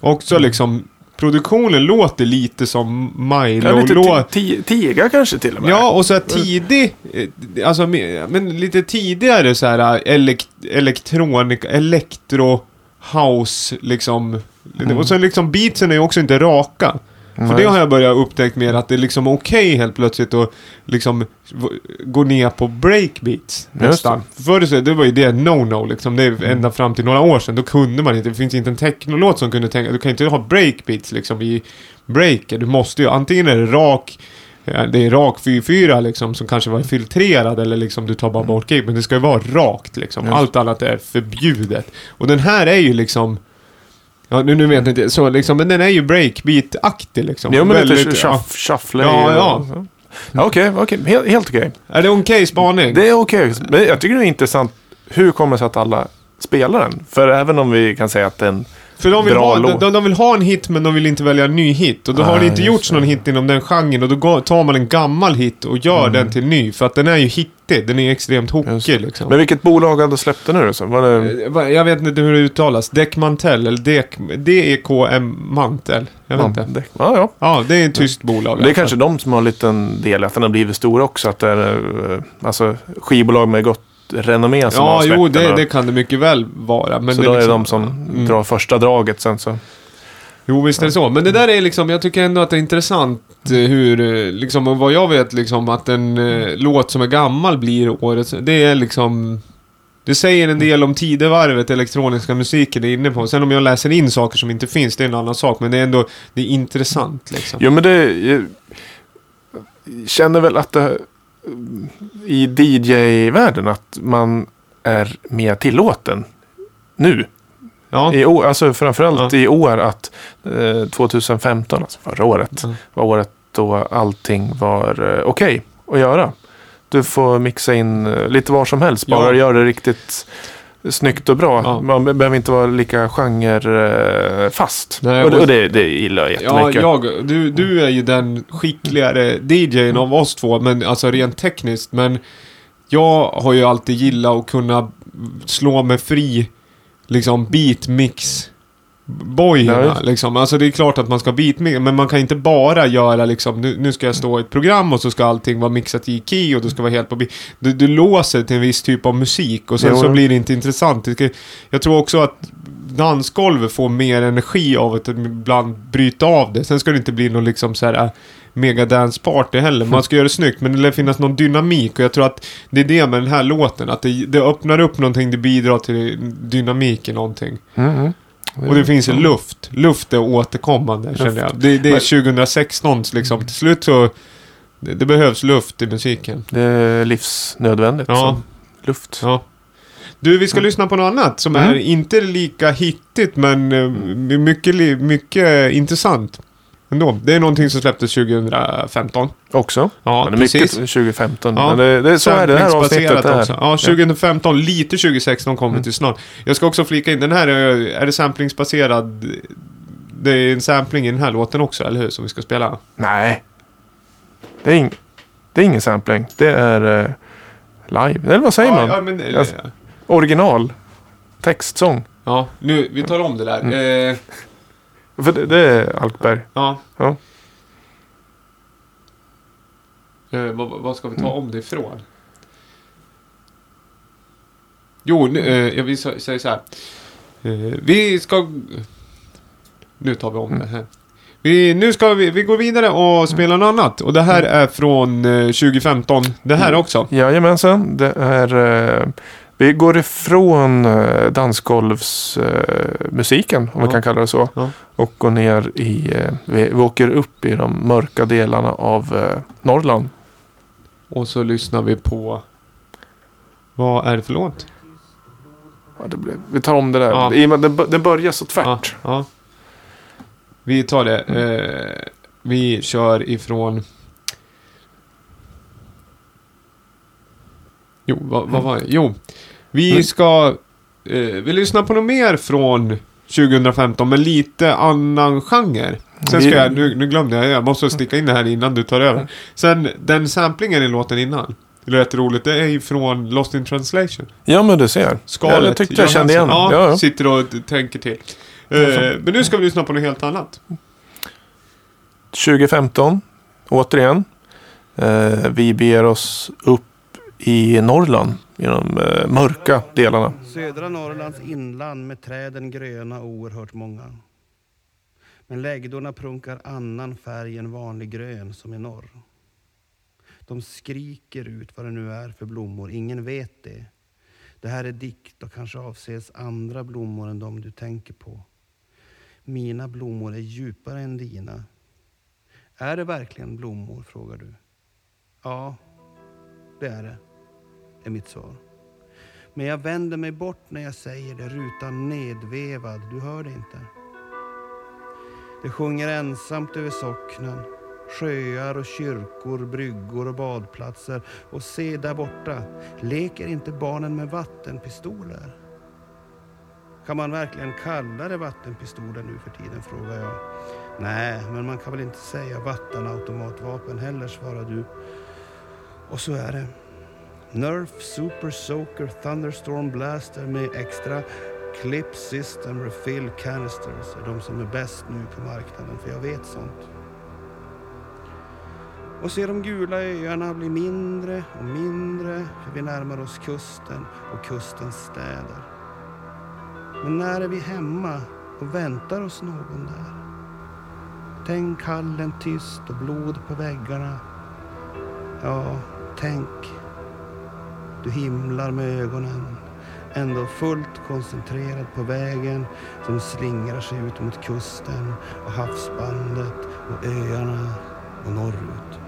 [SPEAKER 1] Också liksom, produktionen låter lite som Milo.
[SPEAKER 2] Ja, lite
[SPEAKER 1] låt-
[SPEAKER 2] ti- ti- tiga kanske till och med.
[SPEAKER 1] Ja, och så här tidig, eh, alltså me- men lite tidigare så här elek elektronika, elektro house liksom.
[SPEAKER 2] Mm.
[SPEAKER 1] Och sen liksom beatsen är ju också inte raka. För
[SPEAKER 2] Nej.
[SPEAKER 1] det har jag börjat upptäcka mer att det är liksom okej helt plötsligt att liksom gå ner på breakbeats nästan. Förr så det var ju det no-no liksom. Det är ända fram till några år sedan. Då kunde man inte, det finns inte en technolåt som kunde tänka, du kan inte ha breakbeats liksom i breaker. Du måste ju, antingen är det rak Ja, det är rak 4-4 liksom som kanske var filtrerad eller liksom du tar bara bort gig. Men det ska ju vara rakt liksom. Allt annat är förbjudet. Och den här är ju liksom... Ja, nu, nu vet jag inte så liksom, men den är ju breakbeat-aktig liksom.
[SPEAKER 2] Jo, men lite
[SPEAKER 1] Väldigt- ja.
[SPEAKER 2] shuff, shuffle.
[SPEAKER 1] Ja, ja.
[SPEAKER 2] Ja, Okej, okej. Helt, helt okej.
[SPEAKER 1] Är det okej spaning?
[SPEAKER 2] Det är okej. Men jag tycker det är intressant. Hur kommer det sig att alla spelar den? För även om vi kan säga att den...
[SPEAKER 1] För de vill,
[SPEAKER 2] Bra
[SPEAKER 1] ha, de, de vill ha en hit men de vill inte välja en ny hit. Och då har
[SPEAKER 2] Nej,
[SPEAKER 1] det inte gjorts någon hit inom den genren och då tar man en gammal hit och gör den till ny. För att den är ju hittig, den är extremt
[SPEAKER 2] Just
[SPEAKER 1] hookig liksom.
[SPEAKER 2] Men vilket bolag hade släppt den nu då? Var det...
[SPEAKER 1] Eh, Jag vet inte hur det uttalas. Dekmantel eller Dek, D-E-K-M Mantel. Jag vet inte.
[SPEAKER 2] det- Ja, ja.
[SPEAKER 1] Ja, det är ett tyst bolag.
[SPEAKER 2] Det är kanske de som har en liten del att den har blivit stor också. Att det är eh, alltså, skivbolag med gott renommé som
[SPEAKER 1] Ja,
[SPEAKER 2] har släppt
[SPEAKER 1] jo,
[SPEAKER 2] den
[SPEAKER 1] det,
[SPEAKER 2] här.
[SPEAKER 1] det kan det mycket väl vara. Men
[SPEAKER 2] Så
[SPEAKER 1] det
[SPEAKER 2] då är
[SPEAKER 1] liksom-
[SPEAKER 2] de som
[SPEAKER 1] Mm.
[SPEAKER 2] drar första draget sen så.
[SPEAKER 1] Jo, visst är det så. Men det där är liksom, jag tycker ändå att det är intressant hur, eh, liksom, vad jag vet liksom, att en eh, låt som är gammal blir årets, det är liksom... Det säger en del om tidevarvet elektroniska musiken är inne på. Sen om jag läser in saker som inte finns, det är en annan sak. Men det är ändå, det är intressant liksom.
[SPEAKER 2] Jo men det... Jag känner väl att det... I DJ-världen att man är mer tillåten nu.
[SPEAKER 1] Ja.
[SPEAKER 2] I år, alltså framförallt
[SPEAKER 1] Ja.
[SPEAKER 2] i år att eh, 2015, alltså förra året,
[SPEAKER 1] Ja.
[SPEAKER 2] var året då allting var eh, okej att göra. Du får mixa in eh, lite var som helst, bara
[SPEAKER 1] Ja.
[SPEAKER 2] göra det riktigt snyggt och bra.
[SPEAKER 1] Ja.
[SPEAKER 2] Man be- behöver inte vara lika genrefast.
[SPEAKER 1] Nej,
[SPEAKER 2] och
[SPEAKER 1] och-
[SPEAKER 2] det, det gillar jag
[SPEAKER 1] Ja,
[SPEAKER 2] jättemycket.
[SPEAKER 1] jag, du, du är ju den skickligare DJn av oss två, men alltså rent tekniskt. Men jag har ju alltid gillat att kunna slå mig fri, liksom beatmix bojorna liksom. Alltså det är klart att man ska beatmixa, men man kan inte bara göra liksom, nu, nu ska jag stå i ett program och så ska allting vara mixat i key och det ska vara helt på beat. Du, du låser till en viss typ av musik och sen
[SPEAKER 2] Jo.
[SPEAKER 1] så blir det inte intressant. Jag tror också att dansgolvet får mer energi av att ibland bryta av det. Sen ska det inte bli någon liksom så här äh, mega dance party heller. Man ska göra det snyggt men det lär finnas någon dynamik och jag tror att det är det med den här låten. Att det, det öppnar upp någonting, det bidrar till dynamik i någonting.
[SPEAKER 2] Mm, mm.
[SPEAKER 1] Och det finns en luft. Luft är återkommande känner jag. Det, det är 2016 liksom. Till slut så... Det, det behövs luft i musiken.
[SPEAKER 2] Det är livsnödvändigt.
[SPEAKER 1] Ja.
[SPEAKER 2] luft.
[SPEAKER 1] Ja. Du, vi ska lyssna på något annat som
[SPEAKER 2] Mm.
[SPEAKER 1] är inte lika hittigt men eh, mycket, mycket intressant. Ändå. Det är någonting som släpptes 2015.
[SPEAKER 2] Också.
[SPEAKER 1] Ja,
[SPEAKER 2] Men det mycket
[SPEAKER 1] precis.
[SPEAKER 2] 2015.
[SPEAKER 1] Ja.
[SPEAKER 2] Men det, det, så är det, det här avsnittet.
[SPEAKER 1] Samplingsbaserat
[SPEAKER 2] Är.
[SPEAKER 1] också. Ja, 2015, lite 2016 kommer vi till snart. Jag ska också flika in, den här är, är det samplingsbaserad? Det är en sampling i den här låten också, eller hur? Som vi ska spela.
[SPEAKER 2] Nej. Det är, ing, det är ingen sampling. Det är eh, live. Eller vad säger man?
[SPEAKER 1] Ja, ja, men,
[SPEAKER 2] Alltså- Original. Textsång.
[SPEAKER 1] ja, nu, vi tar om det där. Eh,
[SPEAKER 2] För det, det är Alkberg.
[SPEAKER 1] ja.
[SPEAKER 2] Ja.
[SPEAKER 1] Eh, vad, vad ska vi ta om det ifrån? Jo, nu, eh, jag vill sä- säga så här. Eh, vi ska... Nu tar vi om det här. Vi, nu ska vi, vi gå vidare och spela något annat. Och det här är från eh, 2015. Det här också.
[SPEAKER 2] Jajamensan. Det är... Eh, vi går ifrån eh, dansgolvsmusiken, musiken, om
[SPEAKER 1] Ja.
[SPEAKER 2] vi kan kalla det så.
[SPEAKER 1] Ja.
[SPEAKER 2] Och går ner i... Eh, vi, vi åker upp i de mörka delarna av eh, Norrland.
[SPEAKER 1] Och så lyssnar vi på... Vad är det för låt?
[SPEAKER 2] Ja, det blir, vi tar om det där.
[SPEAKER 1] Ja.
[SPEAKER 2] Det, det börjar så
[SPEAKER 1] Ja,
[SPEAKER 2] tvärt.
[SPEAKER 1] ja. Vi tar det. Eh, vi kör ifrån... Jo, vad, vad var det? Jo, vi
[SPEAKER 2] Mm.
[SPEAKER 1] ska... Eh, vi lyssnar på något mer från 2015, men lite annan genre. Sen ska jag, nu, nu glömde jag, jag måste sticka in det här innan du tar över. Sen, den samplingen i låten innan. Det lät roligt, det är ju från Lost in translation.
[SPEAKER 2] Ja, men du ser.
[SPEAKER 1] Skalet.
[SPEAKER 2] Ja, det tyckte jag kände igen.
[SPEAKER 1] Ja,
[SPEAKER 2] Ja, ja.
[SPEAKER 1] sitter och tänker till. Eh, men nu ska vi lyssna på något helt annat.
[SPEAKER 2] 2015, återigen. Eh, vi beger oss upp i Norrland, i de eh, mörka delarna.
[SPEAKER 8] Södra Norrlands inland med träden gröna och oerhört många. Men läggdorna prunkar annan färg än vanlig grön som i norr. De skriker ut vad det nu är för blommor, ingen vet det. Det här är dikt och kanske avses andra blommor än de du tänker på. Mina blommor är djupare än dina. Är det verkligen blommor, frågar du. Ja, det är det, är mitt svar. Men jag vänder mig bort när jag säger det, rutan nedvevad. Du hör det inte. Det sjunger ensamt över socknen. Sjöar och kyrkor, bryggor och badplatser. Och se där borta, leker inte barnen med vattenpistoler? Kan man verkligen kalla det vattenpistoler nu för tiden, frågar jag. Nej, men man kan väl inte säga vattenautomatvapen heller, svarar du. Och så är det. Nerf Super Soaker Thunderstorm Blaster med extra Clip System Refill Canisters är de som är bäst nu på marknaden, för jag vet sånt. Och se de gula öarna bli mindre och mindre för vi närmar oss kusten och kustens städer. Men när är vi hemma och väntar oss någon där? Tänk hallen tyst och blod på väggarna. Ja, tänk. Du himlar med ögonen, ändå fullt koncentrerad på vägen som slingrar sig ut mot kusten och havsbandet och öarna och norrut.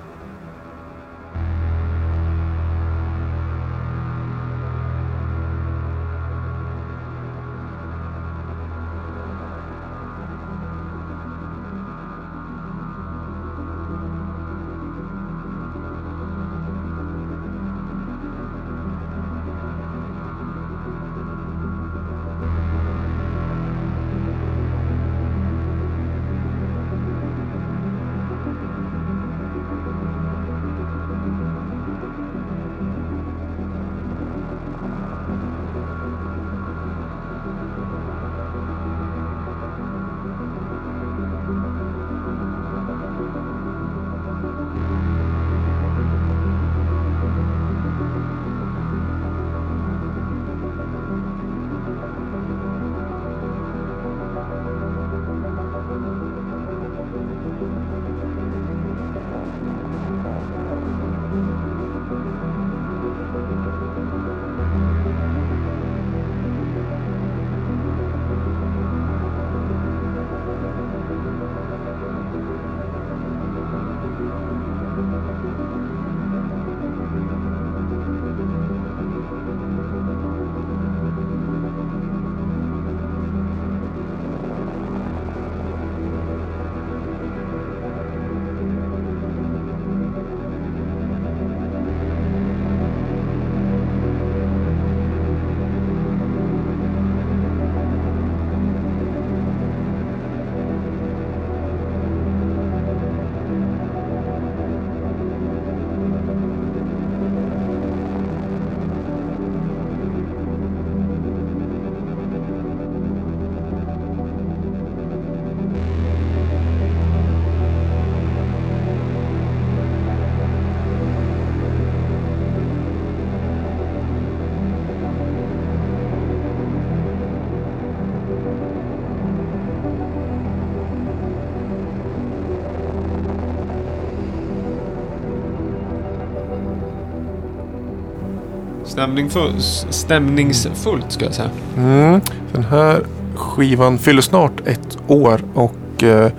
[SPEAKER 1] Stämningsfullt ska jag säga.
[SPEAKER 2] Mm. Den här skivan fyller snart ett år och eh,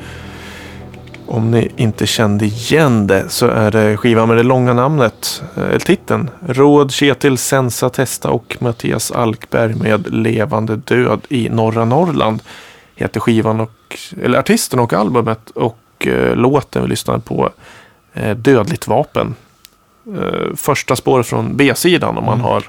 [SPEAKER 2] om ni inte kände igen det så är det skivan med det långa namnet, eh, eller titeln. Råd Kjetil Sensa Testa och Mattias Alkberg med Levande död i norra Norrland heter skivan och, eller artisten och albumet och eh, låten vi lyssnade på eh, Dödligt vapen. Eh, första spåret från B-sidan om man har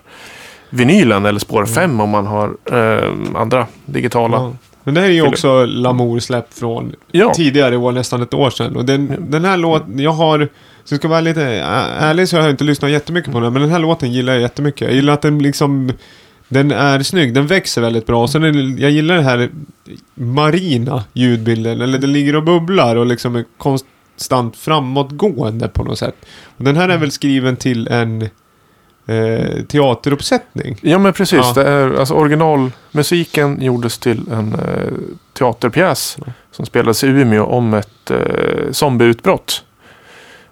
[SPEAKER 2] vinylen eller spår 5 om man har eh, andra digitala.
[SPEAKER 1] Ja. Men det här är ju också Lamour släpp från
[SPEAKER 2] Ja.
[SPEAKER 1] tidigare år, nästan ett år sedan. Och den, den här låten, jag har, så jag ska vara lite ärlig så har jag inte lyssnat jättemycket på den. Men den här låten gillar jag jättemycket. Jag gillar att den liksom, den är snygg, den växer väldigt bra. Och sen är jag gillar den här marina ljudbilden, eller den ligger och bubblar och liksom är konstant framåtgående på något sätt. Och den här är väl skriven till en eh, teateruppsättning.
[SPEAKER 2] Ja men precis.
[SPEAKER 1] Ja.
[SPEAKER 2] Det är, alltså, originalmusiken gjordes till en eh, teaterpjäs som spelades i Umeå om ett eh, zombieutbrott.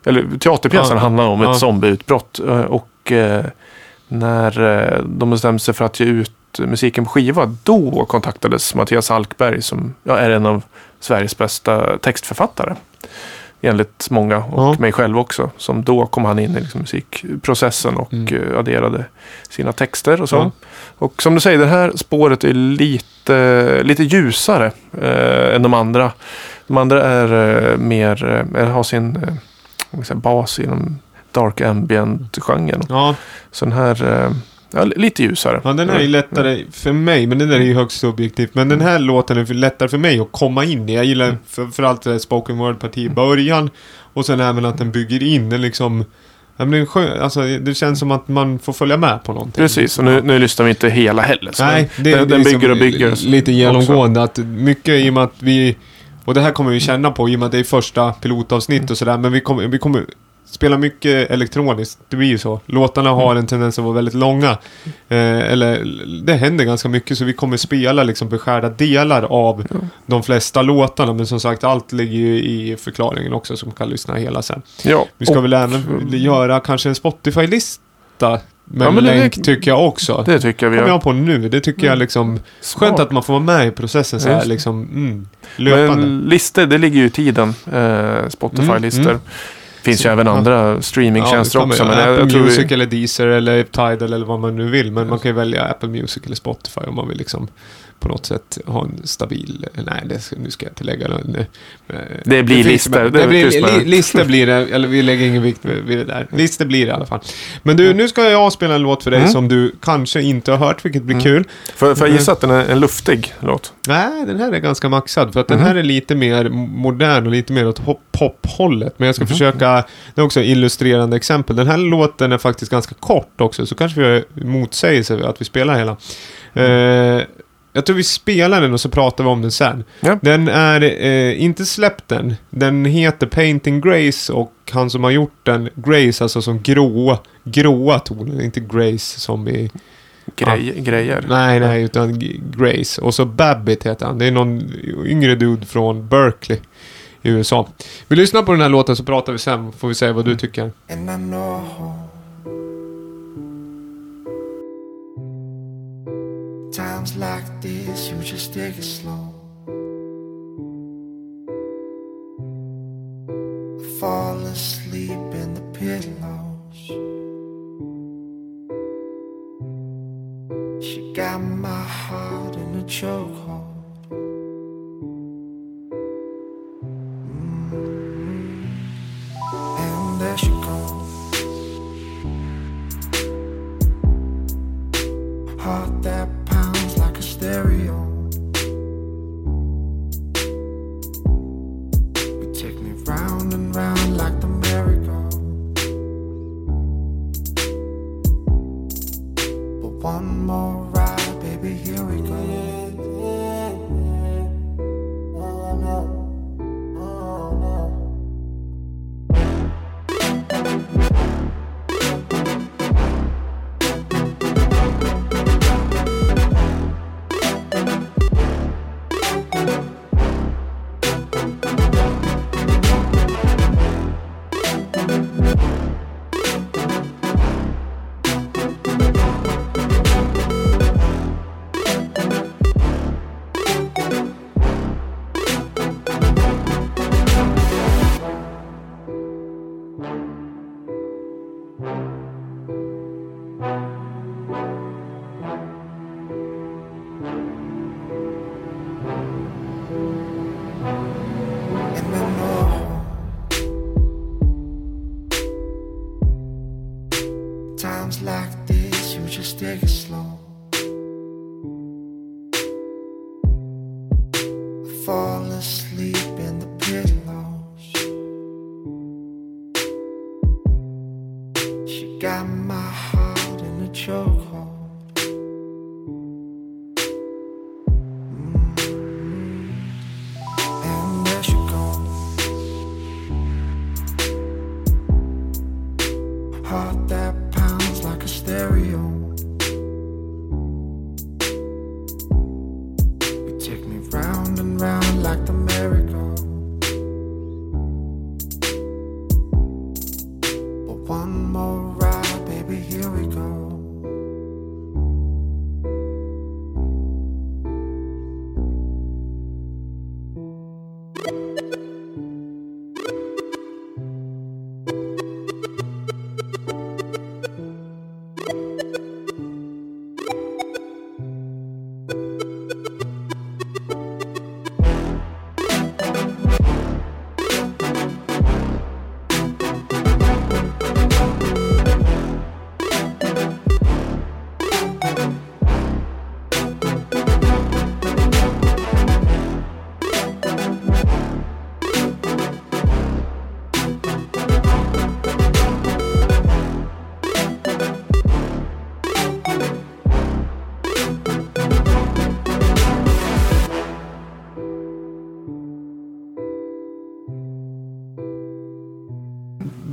[SPEAKER 2] Eller teaterpjäsen
[SPEAKER 1] Ja.
[SPEAKER 2] handlar om
[SPEAKER 1] Ja.
[SPEAKER 2] ett zombieutbrott. Eh, och eh, när eh, de bestämde sig för att ge ut musiken på skiva då kontaktades Mattias Alkberg som ja, är en av Sveriges bästa textförfattare. Enligt många och
[SPEAKER 1] Ja.
[SPEAKER 2] mig själv också. Som då kom han in i liksom musikprocessen och
[SPEAKER 1] Mm.
[SPEAKER 2] eh, adderade sina texter och så.
[SPEAKER 1] Ja.
[SPEAKER 2] Och som du säger, det här spåret är lite, lite ljusare eh, än de andra. De andra är eh, mer, eh, har sin eh, säga, bas inom dark ambient-genren.
[SPEAKER 1] Ja,
[SPEAKER 2] Så den här, eh, ja, lite ljusare.
[SPEAKER 1] Ja, den här är lättare för mig, men den där är ju högst subjektivt. Men den här låten är lättare för mig att komma in i. Jag gillar för, för allt det där spoken word-parti i början. Och sen även att den bygger in den liksom... Ja, men den skön, alltså, det känns som att man får följa med på någonting.
[SPEAKER 2] Precis, och nu, nu lyssnar vi inte hela heller.
[SPEAKER 1] Nej, det,
[SPEAKER 2] den,
[SPEAKER 1] det
[SPEAKER 2] den
[SPEAKER 1] liksom
[SPEAKER 2] bygger och bygger.
[SPEAKER 1] Lite genomgående. Att mycket i och med att vi... Och det här kommer vi känna på i och med att det är första pilotavsnitt och sådär. Men vi kommer, vi kommer spelar mycket elektroniskt. Det blir ju så. Låtarna har en tendens att vara väldigt långa. Eh, eller det händer ganska mycket så vi kommer spela liksom beskärda delar av de flesta låtarna. Men som sagt, allt ligger ju i förklaringen också som kan lyssna hela sen.
[SPEAKER 2] Ja.
[SPEAKER 1] Vi ska
[SPEAKER 2] och-
[SPEAKER 1] väl även göra kanske en Spotify-lista med
[SPEAKER 2] Ja, men det-
[SPEAKER 1] länk tycker jag också.
[SPEAKER 2] Det tycker jag vi
[SPEAKER 1] kommer jag på nu. Det tycker jag liksom...
[SPEAKER 2] Smart.
[SPEAKER 1] Skönt att man får vara med i processen så
[SPEAKER 2] Ja,
[SPEAKER 1] här
[SPEAKER 2] det.
[SPEAKER 1] liksom. Mm, löpande.
[SPEAKER 2] Men listor, det ligger ju i tiden. Eh, Spotify-listor.
[SPEAKER 1] Mm, mm.
[SPEAKER 2] Finns
[SPEAKER 1] Så-
[SPEAKER 2] ju även
[SPEAKER 1] ja.
[SPEAKER 2] andra streamingtjänster
[SPEAKER 1] kommer-
[SPEAKER 2] också. Men
[SPEAKER 1] Apple
[SPEAKER 2] jag, jag
[SPEAKER 1] Music
[SPEAKER 2] vi,
[SPEAKER 1] eller Deezer eller Tidal eller vad man nu vill. Men man kan ju välja Apple Music eller Spotify om man vill liksom på något sätt ha en stabil... Nej, det, nu ska jag inte lägga någon... eh,
[SPEAKER 2] Det blir listor,
[SPEAKER 1] Det,
[SPEAKER 2] det
[SPEAKER 1] blir,
[SPEAKER 2] tyst med det.
[SPEAKER 1] li, listor blir det, eller vi lägger ingen vikt vid det där. Listor blir det i alla fall. Men du, nu ska jag spela en låt för dig
[SPEAKER 2] Mm.
[SPEAKER 1] som du kanske inte har hört, vilket blir
[SPEAKER 2] Mm.
[SPEAKER 1] kul.
[SPEAKER 2] för, för jag gissa att den är en luftig låt.
[SPEAKER 1] Nej, den här är ganska maxad. För att den
[SPEAKER 2] Mhm.
[SPEAKER 1] här är lite mer modern och lite mer åt pophållet. Men jag ska försöka, det är också illustrerande exempel. Den här låten är faktiskt ganska kort också. Så kanske vi har motsägelse att vi spelar hela. Eh, jag tror vi spelar den och så pratar vi om den sen.
[SPEAKER 2] Ja.
[SPEAKER 1] Den är eh, inte släppt än. Den heter Painting Grace och han som har gjort den, Grace alltså som gråa, gråa toner, inte Grace som i...
[SPEAKER 2] Grej, Grejer.
[SPEAKER 1] Nej, nej, utan Grace. Och så Babbitt heter han. Det är någon yngre dude från Berkeley i USA. Vi lyssnar på den här låten så pratar vi sen. Får vi säga vad du tycker.
[SPEAKER 9] Times like this you just take it slow. Fall asleep in the pillows. She got my heart in a chokehold. Mm-hmm. And there she goes. Heart that stereo.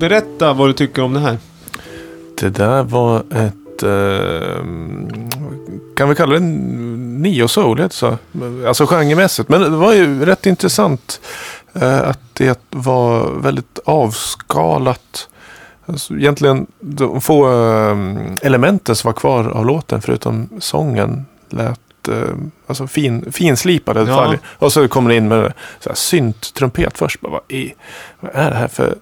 [SPEAKER 1] Berätta vad du tycker om det här.
[SPEAKER 2] Det där var ett... Eh, kan vi kalla det neo-soul? Alltså genremässigt. Men det var ju rätt intressant eh, att det var väldigt avskalat. Alltså, egentligen de få eh, elementen som var kvar av låten förutom sången lät eh, alltså fin, finslipade
[SPEAKER 1] Ja.
[SPEAKER 2] detaljer. Och så kommer det in med så här synt-trumpet först. Bara, vad, i, vad är det här för,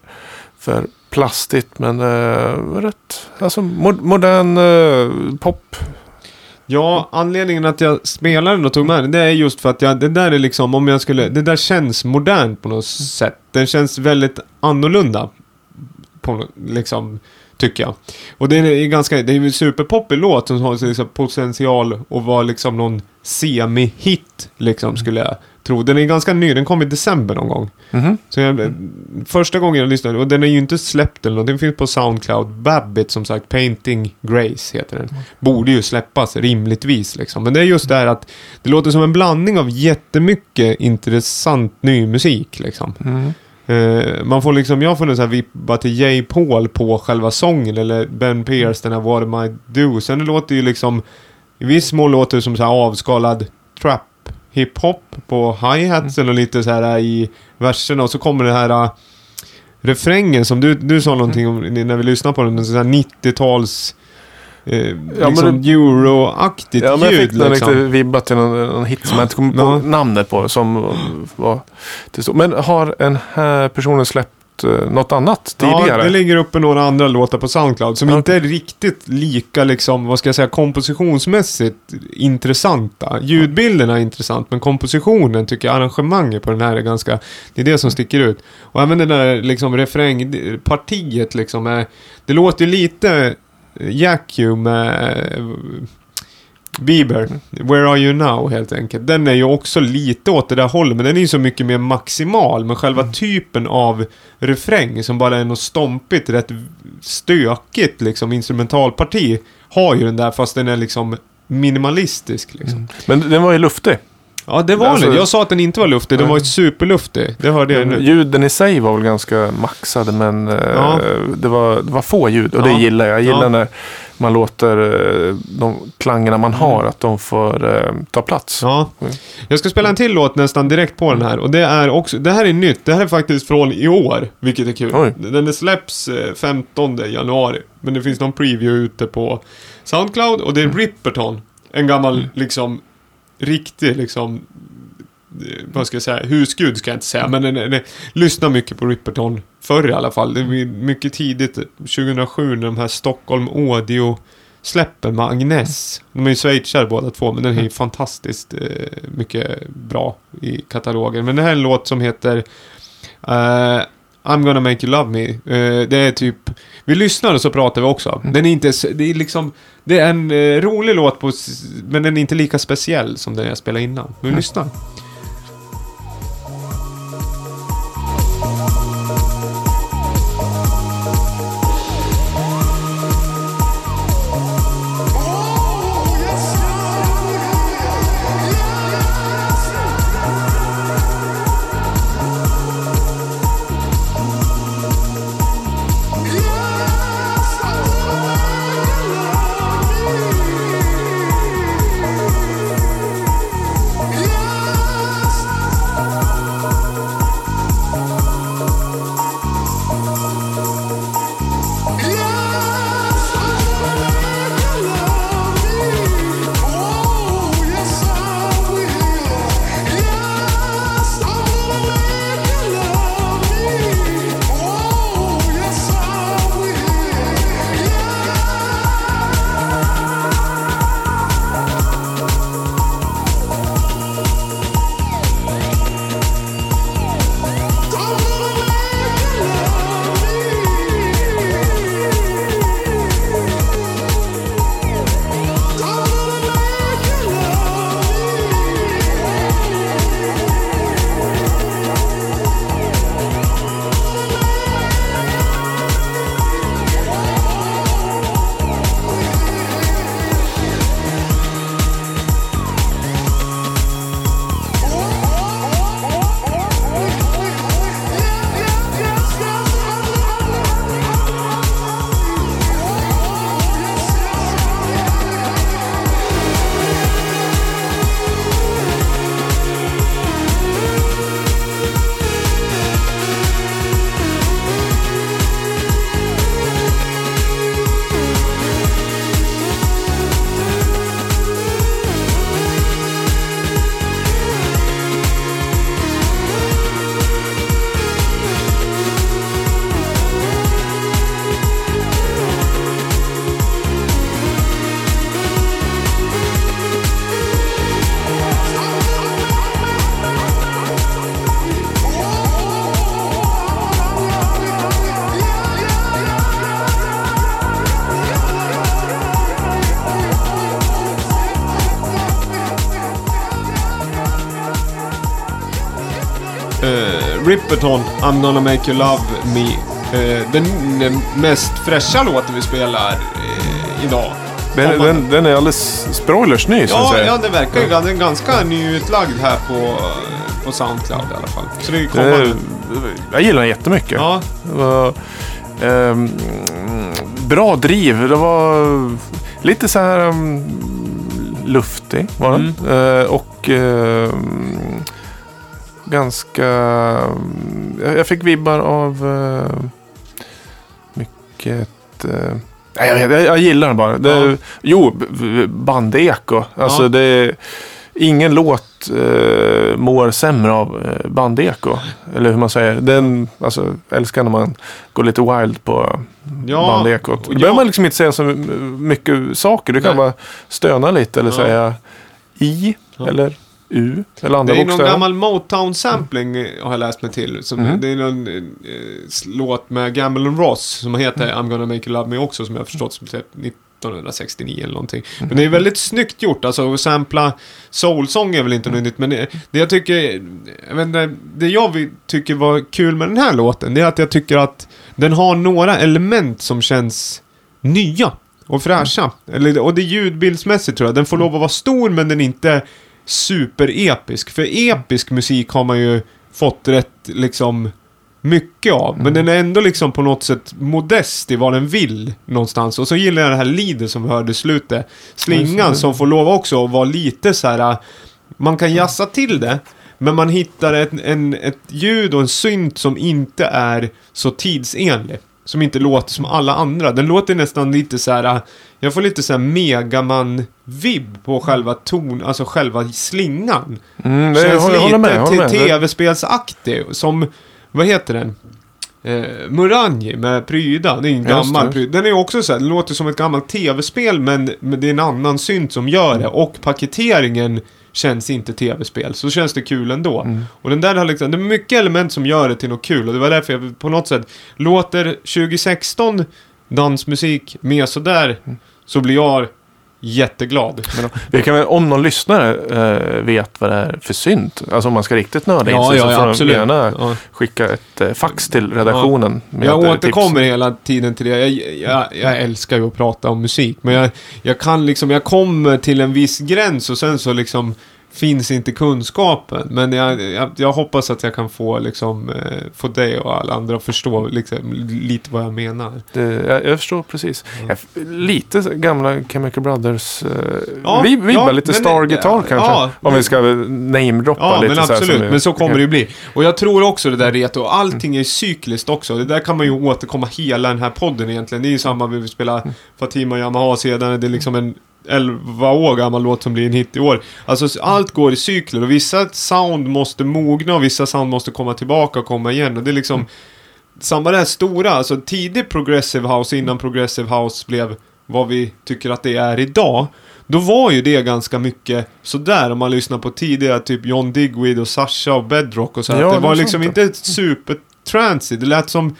[SPEAKER 2] för plastigt men eh, rätt alltså, mo- modern eh, pop.
[SPEAKER 1] Ja, anledningen att jag spelade den och tog med den, det är just för att jag, det där är liksom, om jag skulle, det där känns modernt på något sätt. Den känns väldigt annorlunda. På, liksom, tycker jag. Och det är ganska, det är en superpoppig låt som har liksom potential att vara liksom någon semi-hit, liksom, skulle jag tro. Den är ganska ny, den kom i december någon gång.
[SPEAKER 2] Mhm.
[SPEAKER 1] Så jag, första gången jag lyssnade, och den är ju inte släppt eller något, den finns på Soundcloud. Babbit som sagt, Painting Grace heter den. Borde ju släppas rimligtvis liksom. Men det är just det här att det låter som en blandning av jättemycket intressant ny musik liksom.
[SPEAKER 2] Mm.
[SPEAKER 1] Eh, man får liksom, jag får en sån här vibba till J. Paul på själva sången eller Ben Pierce, den här What Am I Do. Sen det låter ju liksom, i viss mån låter det som så här avskalad trap hiphop på hi-hatsen och lite så här i verserna och så kommer det här äh, refrängen som du, du sa någonting om när vi lyssnade på den, en sån här 90-tals eh,
[SPEAKER 2] men
[SPEAKER 1] liksom
[SPEAKER 2] det-
[SPEAKER 1] euro-aktigt
[SPEAKER 2] Ja, men jag
[SPEAKER 1] ljud
[SPEAKER 2] fick den
[SPEAKER 1] liksom.
[SPEAKER 2] lite vibba till någon, någon hit som jag inte kommer på
[SPEAKER 1] Ja.
[SPEAKER 2] namnet på. Som var. Men har den här personen släppt eh, något annat tidigare?
[SPEAKER 1] Ja, det ligger uppe några andra låtar på Soundcloud som
[SPEAKER 2] Ja.
[SPEAKER 1] inte är riktigt lika liksom, vad ska jag säga, kompositionsmässigt intressanta. Ljudbilderna är intressant, men kompositionen tycker jag, arrangemanget på den här är ganska, det är det som sticker ut. Och även det där liksom refrängpartiet liksom är, det låter lite Jack You med eh, Bieber, Where Are You Now helt enkelt. Den är ju också lite åt det där hållet, men den är ju så mycket mer maximal. Men själva typen av refräng som bara är något stompigt, rätt stökigt liksom instrumentalparti har ju den där fast den är liksom minimalistisk liksom.
[SPEAKER 2] Men den var ju luftig.
[SPEAKER 1] Ja, det var
[SPEAKER 2] Alltså-
[SPEAKER 1] den. Jag sa att den inte var luftig, den var ju superluftig. Det hörde jag nu.
[SPEAKER 2] Ljuden i sig var väl ganska maxade men eh,
[SPEAKER 1] Ja.
[SPEAKER 2] det, var, det var få ljud och
[SPEAKER 1] Ja.
[SPEAKER 2] det gillar jag. Jag gillar
[SPEAKER 1] Ja.
[SPEAKER 2] när man låter eh, de klangerna man har att de får eh, ta plats.
[SPEAKER 1] Ja.
[SPEAKER 2] Mm.
[SPEAKER 1] Jag ska spela en till låt nästan direkt på den här. Och det är också, det här är nytt. Det här är faktiskt från i år, vilket är kul.
[SPEAKER 2] Oj.
[SPEAKER 1] Den släpps eh, 15 januari. Men det finns någon preview ute på Soundcloud och det är
[SPEAKER 2] Mm.
[SPEAKER 1] Ripperton. En gammal, liksom, riktig, liksom, eh, vad ska jag säga, husgud ska jag inte säga, men den, lyssnar mycket på Ripperton förr i alla fall. Det var mycket tidigt, 2007, när de här Stockholm Audio släppen med Agnes. De är ju schweizare båda två, men den är ju fantastiskt eh, mycket bra i katalogen. Men det här är en låt som heter eh, I'm gonna make you love me. Eh, det är typ, vi lyssnar och så pratar vi också. Den är inte, det är liksom, det är en eh, rolig låt på, men den är inte lika speciell som den jag spelade innan. Men vi lyssnar. Ripperton, I'm gonna make you love me. Eh, den, mest fräscha låten vi spelar eh, idag.
[SPEAKER 2] Den,
[SPEAKER 1] man-
[SPEAKER 2] den, den är alldeles spoilers ny så
[SPEAKER 1] Ja,
[SPEAKER 2] säga.
[SPEAKER 1] ja, det verkar ju den är ganska nyutlagd här på, på Soundcloud i alla fall. Så det kommande.
[SPEAKER 2] är, jag gillar den jättemycket.
[SPEAKER 1] Ja,
[SPEAKER 2] var, ehm, bra driv. Det var lite så här um, luftig var den. Eh, och ehm, ganska... jag jag fick vibbar av uh, mycket... Uh, nej, jag, jag, jag gillar den bara. Det,
[SPEAKER 1] Ja.
[SPEAKER 2] Jo, bandeko. Alltså
[SPEAKER 1] Ja.
[SPEAKER 2] det är... Ingen låt eh, mår sämre av eh, bandeko. Eller hur man säger. Den, alltså, älskar när man går lite wild på
[SPEAKER 1] ja.
[SPEAKER 2] bandekot. Då
[SPEAKER 1] Ja.
[SPEAKER 2] behöver man liksom inte säga så mycket saker. Du kan
[SPEAKER 1] Nej.
[SPEAKER 2] bara stöna lite eller
[SPEAKER 1] Ja.
[SPEAKER 2] säga i eller u eller
[SPEAKER 1] Det
[SPEAKER 2] andra
[SPEAKER 1] är någon
[SPEAKER 2] bokstäver.
[SPEAKER 1] gammal Motown-sampling eh, har jag läst mig till. Som,
[SPEAKER 2] Mhm.
[SPEAKER 1] Det är någon eh, låt med Gamble Ross som heter
[SPEAKER 2] Mm.
[SPEAKER 1] I'm gonna make you love me också som jag har förstått som typ 1969 eller någonting.
[SPEAKER 2] Mm.
[SPEAKER 1] Men det är väldigt snyggt gjort. Alltså att sampla soulsång är väl inte något nytt. Men det, det jag tycker, jag vet inte, det jag tycker var kul med den här låten det är att jag tycker att den har några element som känns nya och fräscha. Eller, och det är ljudbildsmässigt tror jag. Den får lov att vara stor men den är inte superepisk. För episk musik har man ju fått rätt liksom mycket av. Men den är ändå liksom på något sätt modest i vad den vill någonstans. Och så gillar jag det här leadet som vi hörde i slutet. Slingan som får lov också att vara lite så här. Man kan jassa till det. Men man hittar ett, en, ett ljud och en synt som inte är så tidsenlig. Som inte låter som alla andra. Den låter nästan lite så här. Jag får lite så här Megaman-vibb på själva ton, alltså själva slingan.
[SPEAKER 2] Mm, det,
[SPEAKER 1] Känns
[SPEAKER 2] håller- håller med. Håller med.
[SPEAKER 1] lite tv-spelsaktig. Som, vad heter den? Eh, Murangi med Pryda. Det är en gammal. Pryda. Den är också så här, den låter som ett gammalt tv-spel men, men det är en annan synt som gör det. Och paketeringen känns inte tv-spel. Så känns det kul ändå.
[SPEAKER 2] Mm.
[SPEAKER 1] Och den där har liksom, det är mycket element som gör det till något kul. Och det var därför jag på något sätt låter 2016 dansmusik med sådär. Så blir jag jätteglad. Men,
[SPEAKER 2] Vi kan om någon lyssnare eh, vet vad det är för synt, alltså om man ska riktigt nörda in sig, så får de gärna
[SPEAKER 1] Ja.
[SPEAKER 2] skicka ett eh, fax till redaktionen. med
[SPEAKER 1] Jag
[SPEAKER 2] eh,
[SPEAKER 1] återkommer hela tiden till det. Jag, jag, jag älskar ju att prata om musik. Men jag, jag kan liksom, jag kommer till en viss gräns och sen så liksom finns inte kunskapen. Men jag, jag, jag hoppas att jag kan få liksom, eh, få dig och alla andra att förstå liksom, lite vad jag menar.
[SPEAKER 2] Det, jag, jag förstår precis. Jag, lite gamla Chemical Brothers. Eh,
[SPEAKER 1] Ja,
[SPEAKER 2] vi vibbar
[SPEAKER 1] ja,
[SPEAKER 2] lite
[SPEAKER 1] men-
[SPEAKER 2] Star Guitar kanske.
[SPEAKER 1] ja,
[SPEAKER 2] om vi ska namedroppa
[SPEAKER 1] Ja,
[SPEAKER 2] lite.
[SPEAKER 1] men
[SPEAKER 2] så här som
[SPEAKER 1] absolut. Men så kommer det ju bli. Och jag tror också det där reto. Allting är
[SPEAKER 2] Mm.
[SPEAKER 1] ju cykliskt också. Det där kan man ju återkomma hela den här podden egentligen. Det är ju samma vi spelar
[SPEAKER 2] Mm.
[SPEAKER 1] Fatima Yamaha sedan. Det är liksom en 11 år gammal låt som blir en hit i år. Alltså allt går i cykler och vissa sound måste mogna och vissa sound måste komma tillbaka och komma igen. Och det är liksom
[SPEAKER 2] Mm.
[SPEAKER 1] samma det här stora, alltså tidig progressive house innan progressive house blev vad vi tycker att det är idag. Då var ju det ganska mycket sådär om man lyssnar på tidiga typ John Digweed och Sasha och Bedrock och så.
[SPEAKER 2] Ja,
[SPEAKER 1] det
[SPEAKER 2] det
[SPEAKER 1] var liksom
[SPEAKER 2] sant.
[SPEAKER 1] inte super trancy. Det lät som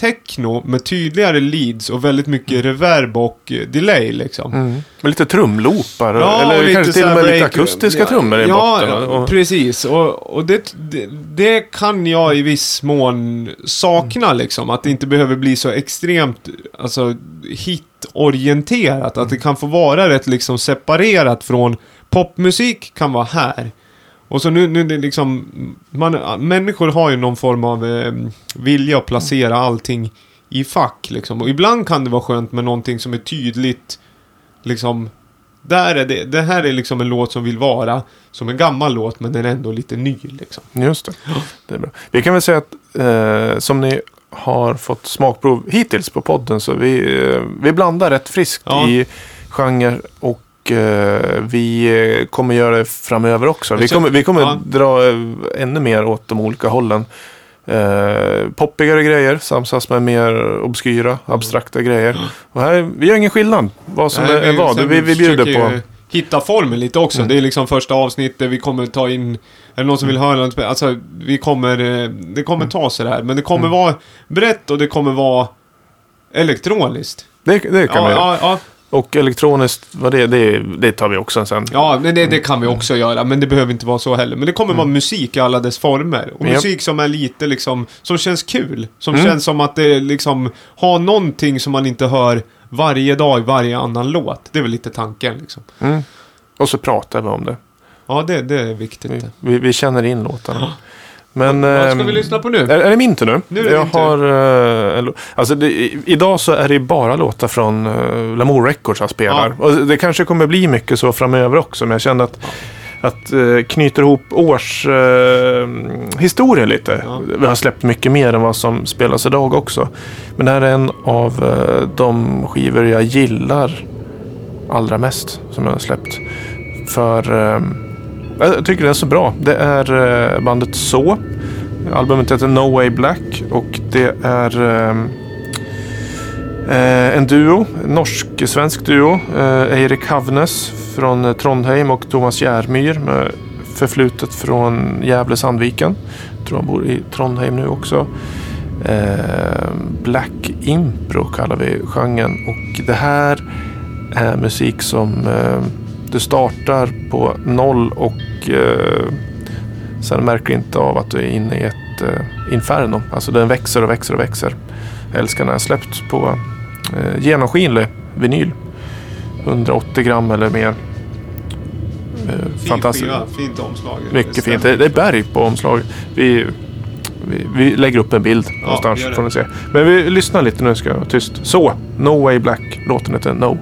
[SPEAKER 1] techno med tydligare leads och väldigt mycket reverb och eh, delay liksom.
[SPEAKER 2] Mm. Med lite trumloopar.
[SPEAKER 1] Ja,
[SPEAKER 2] eller
[SPEAKER 1] lite
[SPEAKER 2] kanske till och med lite akustiska
[SPEAKER 1] ja,
[SPEAKER 2] trummor i
[SPEAKER 1] ja,
[SPEAKER 2] botten.
[SPEAKER 1] Ja,
[SPEAKER 2] Och,
[SPEAKER 1] precis. Och, och det, det, det kan jag i viss mån sakna liksom. Att det inte behöver bli så extremt alltså, hitorienterat. Att det kan få vara rätt liksom separerat från popmusik kan vara här. Och så nu, nu det är liksom, man, människor har ju någon form av eh, vilja att placera allting i fack liksom. Och ibland kan det vara skönt med någonting som är tydligt, liksom, där är det, det här är liksom en låt som vill vara som en gammal låt men den är ändå lite ny liksom.
[SPEAKER 2] Just det. det är bra. Vi kan väl säga att eh, som ni har fått smakprov hittills på podden så vi, eh, vi blandar rätt friskt
[SPEAKER 1] Ja.
[SPEAKER 2] i genre och eh, vi kommer göra det framöver också. Vi kommer, vi kommer
[SPEAKER 1] ja.
[SPEAKER 2] dra eh, ännu mer åt de olika hållen. Eh, poppigare grejer samsas med mer obskyra, abstrakta grejer. Och här, vi gör ingen skillnad vad som
[SPEAKER 1] Nej,
[SPEAKER 2] är, är vad.
[SPEAKER 1] sen
[SPEAKER 2] Vi, vi bjuder på...
[SPEAKER 1] Hitta formen lite också.
[SPEAKER 2] Mm.
[SPEAKER 1] Det är liksom första avsnittet, vi kommer ta in... Är det någon som vill höra något? Alltså, vi kommer... eh, Det kommer
[SPEAKER 2] Mm.
[SPEAKER 1] ta sig det här. Men det kommer vara brett och det kommer vara elektroniskt.
[SPEAKER 2] Det, det kan
[SPEAKER 1] Ja,
[SPEAKER 2] vi göra.
[SPEAKER 1] ja, ja.
[SPEAKER 2] Och elektroniskt, vad det, det, det tar vi också sen.
[SPEAKER 1] Ja, det, det kan vi också göra, men det behöver inte vara så heller. Men det kommer vara musik i alla dess former. Och
[SPEAKER 2] Japp.
[SPEAKER 1] musik som är lite liksom, som känns kul. Som
[SPEAKER 2] Mm.
[SPEAKER 1] känns som att det liksom har någonting som man inte hör varje dag i varje annan låt. Det är väl lite tanken liksom.
[SPEAKER 2] Mm. Och så pratar vi om det.
[SPEAKER 1] Ja, det, det är viktigt.
[SPEAKER 2] Vi, vi, vi känner in låtarna. Men,
[SPEAKER 1] Vad ska
[SPEAKER 2] ehm,
[SPEAKER 1] vi lyssna på nu?
[SPEAKER 2] Är, är det min tur nu?
[SPEAKER 1] Nu är
[SPEAKER 2] jag har, eh, alltså det, idag så är det bara låtar från uh, Lamour Records jag spelar. Och det kanske kommer bli mycket så framöver också. Men jag känner att, att eh, knyter ihop årshistorien historien lite.
[SPEAKER 1] Ja.
[SPEAKER 2] Vi har släppt mycket mer än vad som spelas idag också. Men det här är en av eh, de skivor jag gillar allra mest som jag har släppt. För eh, jag tycker det är så bra. Det är eh, bandet Så. Albumet heter No Way Black och det är eh, eh, en duo, en norsk-svensk duo. Eirik Havnes från Trondheim och Thomas Järmyr med förflutet från Gävle-Sandviken. Jag tror han bor i Trondheim nu också. Black Impro kallar vi genren och det här är musik som eh, du startar på noll och eh, sen märker du inte av att du är inne i ett eh, inferno. Alltså den växer och växer och växer. Jag älskar när jag släppt på eh, genomskinlig vinyl. 180 gram eller mer. Eh,
[SPEAKER 1] Fin
[SPEAKER 2] fantastiskt.
[SPEAKER 1] skiva, fint omslag.
[SPEAKER 2] Mycket fint. Det, är berg på omslaget. Vi, vi, vi lägger upp en bild någonstans
[SPEAKER 1] gör det.
[SPEAKER 2] får ni se. Men vi lyssnar lite nu ska jag vara tyst. Så, No Way Black. Låten heter No.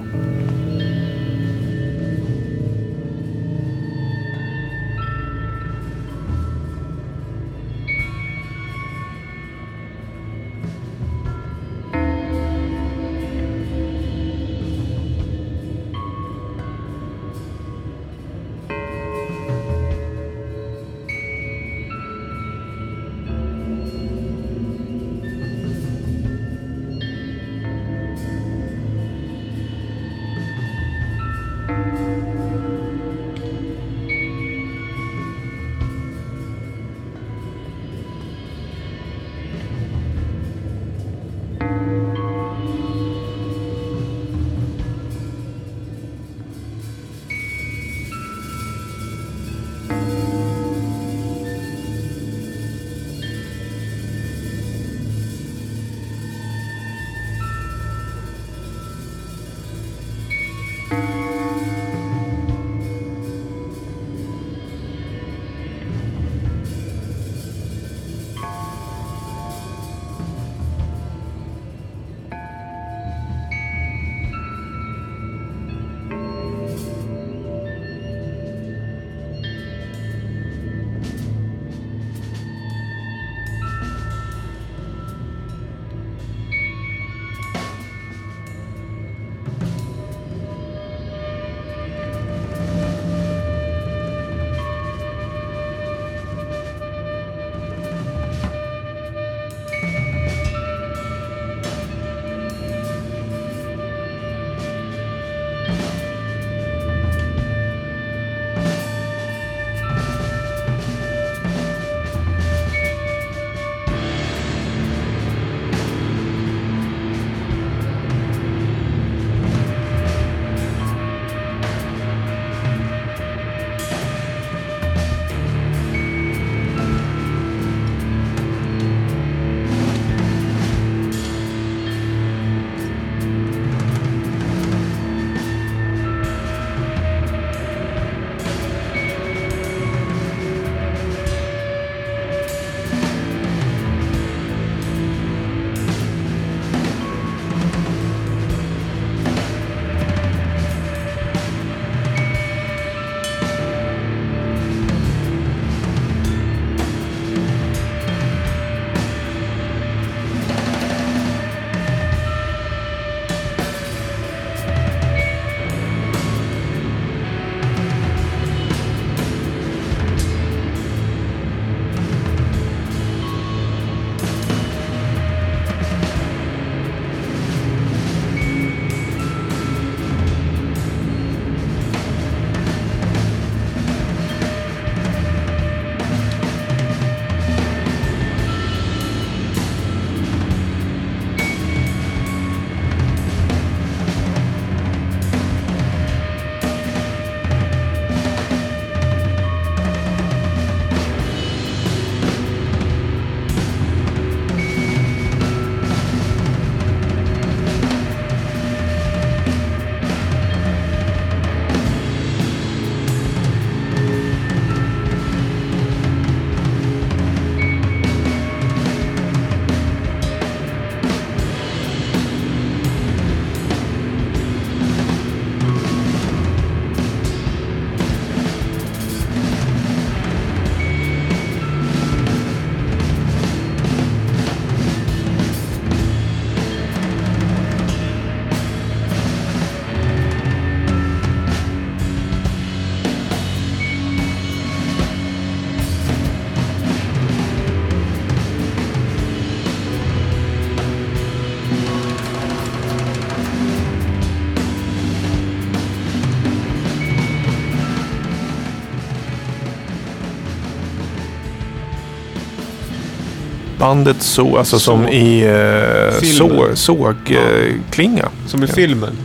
[SPEAKER 2] Bandet så, alltså som i eh, så, sågklinga.
[SPEAKER 1] Som i
[SPEAKER 2] Ja.
[SPEAKER 1] filmen.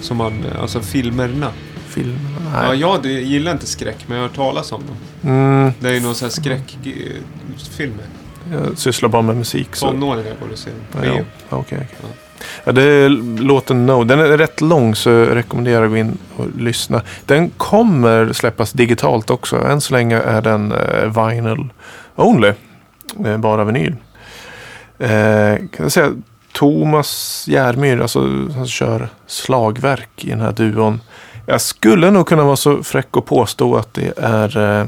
[SPEAKER 1] Som man, alltså filmerna.
[SPEAKER 2] Film.
[SPEAKER 1] Ja, jag gillar inte skräck, men jag har hört talas om dem.
[SPEAKER 2] Mm,
[SPEAKER 1] Det är ju någon sån här skräckfilmer.
[SPEAKER 2] jag sysslar bara med musik. Så.
[SPEAKER 1] Tonåringar borde se.
[SPEAKER 2] Ja,
[SPEAKER 1] Med-
[SPEAKER 2] ja. Okej, okej.
[SPEAKER 1] Ja.
[SPEAKER 2] Ja, det är låten No. Den är rätt lång så jag rekommenderar att gå in och lyssna. Den kommer släppas digitalt också. Än så länge är den eh, vinyl only. Eh, bara vinyl. Eh, kan jag säga Thomas Järmyr, alltså han kör slagverk i den här duon. Jag skulle nog kunna vara så fräck och påstå att det är eh,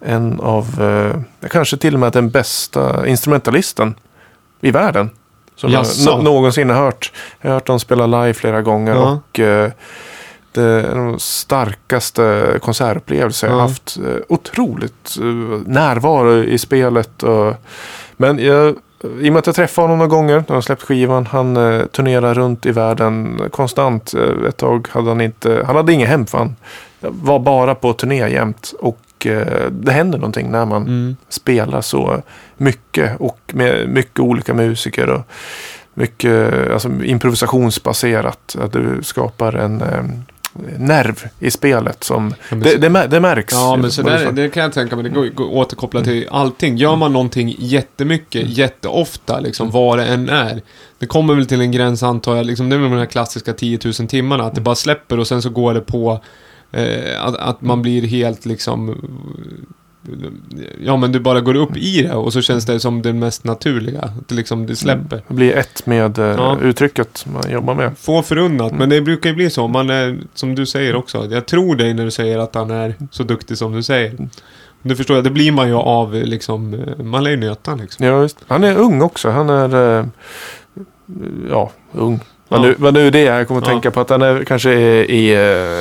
[SPEAKER 2] en av, eh, kanske till och med den bästa instrumentalisten i världen. Som jag någonsin har hört. Jag har hört dem spela live flera gånger
[SPEAKER 1] Ja.
[SPEAKER 2] och eh, det är de starkaste konsertupplevelser jag
[SPEAKER 1] Ja.
[SPEAKER 2] haft. Eh, Otroligt eh, närvaro i spelet. Och, men jag, i och med att jag träffade honom några gånger när han släppt skivan. Han eh, turnerar runt i världen konstant. Eh, ett tag hade han inte, han hade inget hem för han var bara på turné jämt. Och eh, det händer någonting när man
[SPEAKER 1] Mm.
[SPEAKER 2] spelar så mycket och med mycket olika musiker och mycket alltså, improvisationsbaserat. Att du skapar en eh, nerv i spelet som
[SPEAKER 1] Ja,
[SPEAKER 2] det, det, mär- det märks.
[SPEAKER 1] Ja, men så där, det kan jag tänka mig. Det går, går återkoppla till allting. Gör man någonting jättemycket,
[SPEAKER 2] Mm.
[SPEAKER 1] jätteofta, liksom vad det än är. Det kommer väl till en gräns antar jag, liksom, det är väl de här klassiska 10 000 timmarna. Att det bara släpper och sen så går det på eh, att, att man blir helt liksom... Ja, men du bara går upp i det och så känns det som det mest naturliga. Att det liksom, det släpper.
[SPEAKER 2] Det blir ett med eh,
[SPEAKER 1] Ja.
[SPEAKER 2] uttrycket man jobbar med.
[SPEAKER 1] Få förunnat, men det brukar ju bli så. Man är, som du säger också, jag tror dig när du säger att han är så duktig som du säger. Det förstår jag, det blir man ju av liksom, eh, man lär ju nöta liksom.
[SPEAKER 2] Ja, just. Han är ung också. Han är eh, ja, ung.
[SPEAKER 1] Ja.
[SPEAKER 2] nu, vad nu det är. Jag kommer att
[SPEAKER 1] Ja.
[SPEAKER 2] tänka på att han är kanske i, i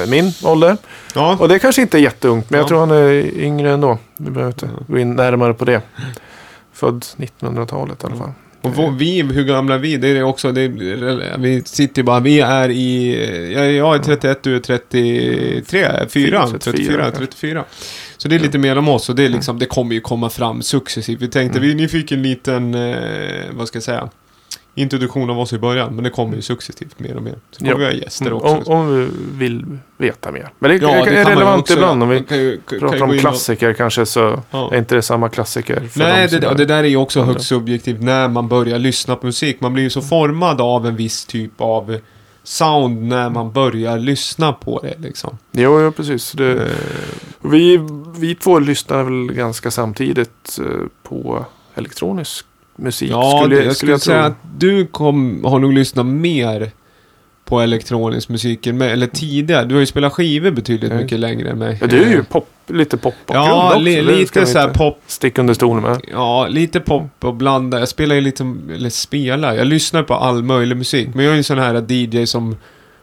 [SPEAKER 2] eh, min ålder.
[SPEAKER 1] Ja,
[SPEAKER 2] Och det kanske inte är jätteungt, men
[SPEAKER 1] Ja.
[SPEAKER 2] jag tror han är yngre ändå. Vi behöver inte gå in närmare på det. Född 1900-talet i alla fall.
[SPEAKER 1] och vi, hur gamla är vi? Det är det också, det är, vi sitter ju bara, vi är i, jag, jag är 31, du är 33, 4,
[SPEAKER 2] 34,
[SPEAKER 1] 34,
[SPEAKER 2] kanske.
[SPEAKER 1] 34. Så det är lite mer om oss och det är liksom, det kommer ju komma fram successivt. Vi tänkte,
[SPEAKER 2] Mm.
[SPEAKER 1] vi, ni fick en liten, eh, vad ska jag säga, introduktion av oss i början, men det kommer ju successivt mer och mer. Så kommer
[SPEAKER 2] Ja.
[SPEAKER 1] vi ha gäster
[SPEAKER 2] Mm,
[SPEAKER 1] också.
[SPEAKER 2] Om, om vi vill veta mer. Men det,
[SPEAKER 1] Ja,
[SPEAKER 2] det,
[SPEAKER 1] det
[SPEAKER 2] är relevant ibland. Om vi
[SPEAKER 1] kan ju- kan
[SPEAKER 2] pratar om
[SPEAKER 1] in och-
[SPEAKER 2] klassiker kanske så
[SPEAKER 1] Ja.
[SPEAKER 2] är inte det samma klassiker.
[SPEAKER 1] Nej, det, det där är ju också högst subjektivt när man börjar lyssna på musik. Man blir ju så formad av en viss typ av sound när man börjar lyssna på det liksom.
[SPEAKER 2] Jo, jo, precis. Det,
[SPEAKER 1] Eh,
[SPEAKER 2] vi, vi två lyssnar väl ganska samtidigt eh, på elektronisk musik.
[SPEAKER 1] Ja,
[SPEAKER 2] skulle,
[SPEAKER 1] det, jag skulle
[SPEAKER 2] tro.
[SPEAKER 1] säga att du kom, har nog lyssnat mer på elektronisk musik, eller tidigare. Du har ju spelat skivor betydligt
[SPEAKER 2] Mm.
[SPEAKER 1] mycket längre än mig.
[SPEAKER 2] Ja, du är ju pop, lite popbakgrund
[SPEAKER 1] Ja,
[SPEAKER 2] också.
[SPEAKER 1] li, lite så här pop.
[SPEAKER 2] Stick under stolen med.
[SPEAKER 1] Ja, lite pop och blanda. Jag spelar ju lite, eller spelar, jag lyssnar på all möjlig musik. Men jag är ju en sån här DJ som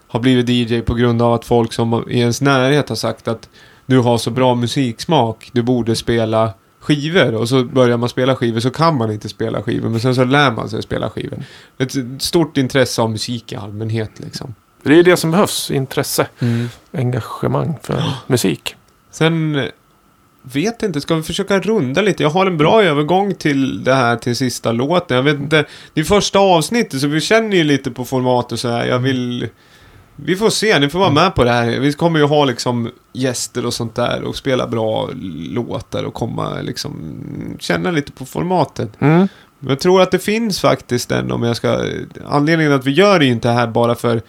[SPEAKER 1] har blivit DJ på grund av att folk som i ens närhet har sagt att du har så bra musiksmak, du borde spela skivor. Och så börjar man spela skivor så kan man inte spela skivor, men sen så lär man sig spela skivor. Ett stort intresse av musik i allmänhet liksom.
[SPEAKER 2] Det är det som behövs. Intresse, engagemang för musik.
[SPEAKER 1] Sen eh, vet inte, ska vi försöka runda lite? Jag har en bra övergång till det här till sista låten. Jag vet inte, det är första avsnittet så vi känner ju lite på format och så här. Jag vill... Vi får se, ni får vara med på det här. Vi kommer ju ha liksom gäster och sånt där och spela bra låtar och komma liksom känna lite på formatet.
[SPEAKER 2] Mm.
[SPEAKER 1] Men jag tror att det finns faktiskt den om jag ska... Anledningen att vi gör det inte här bara för...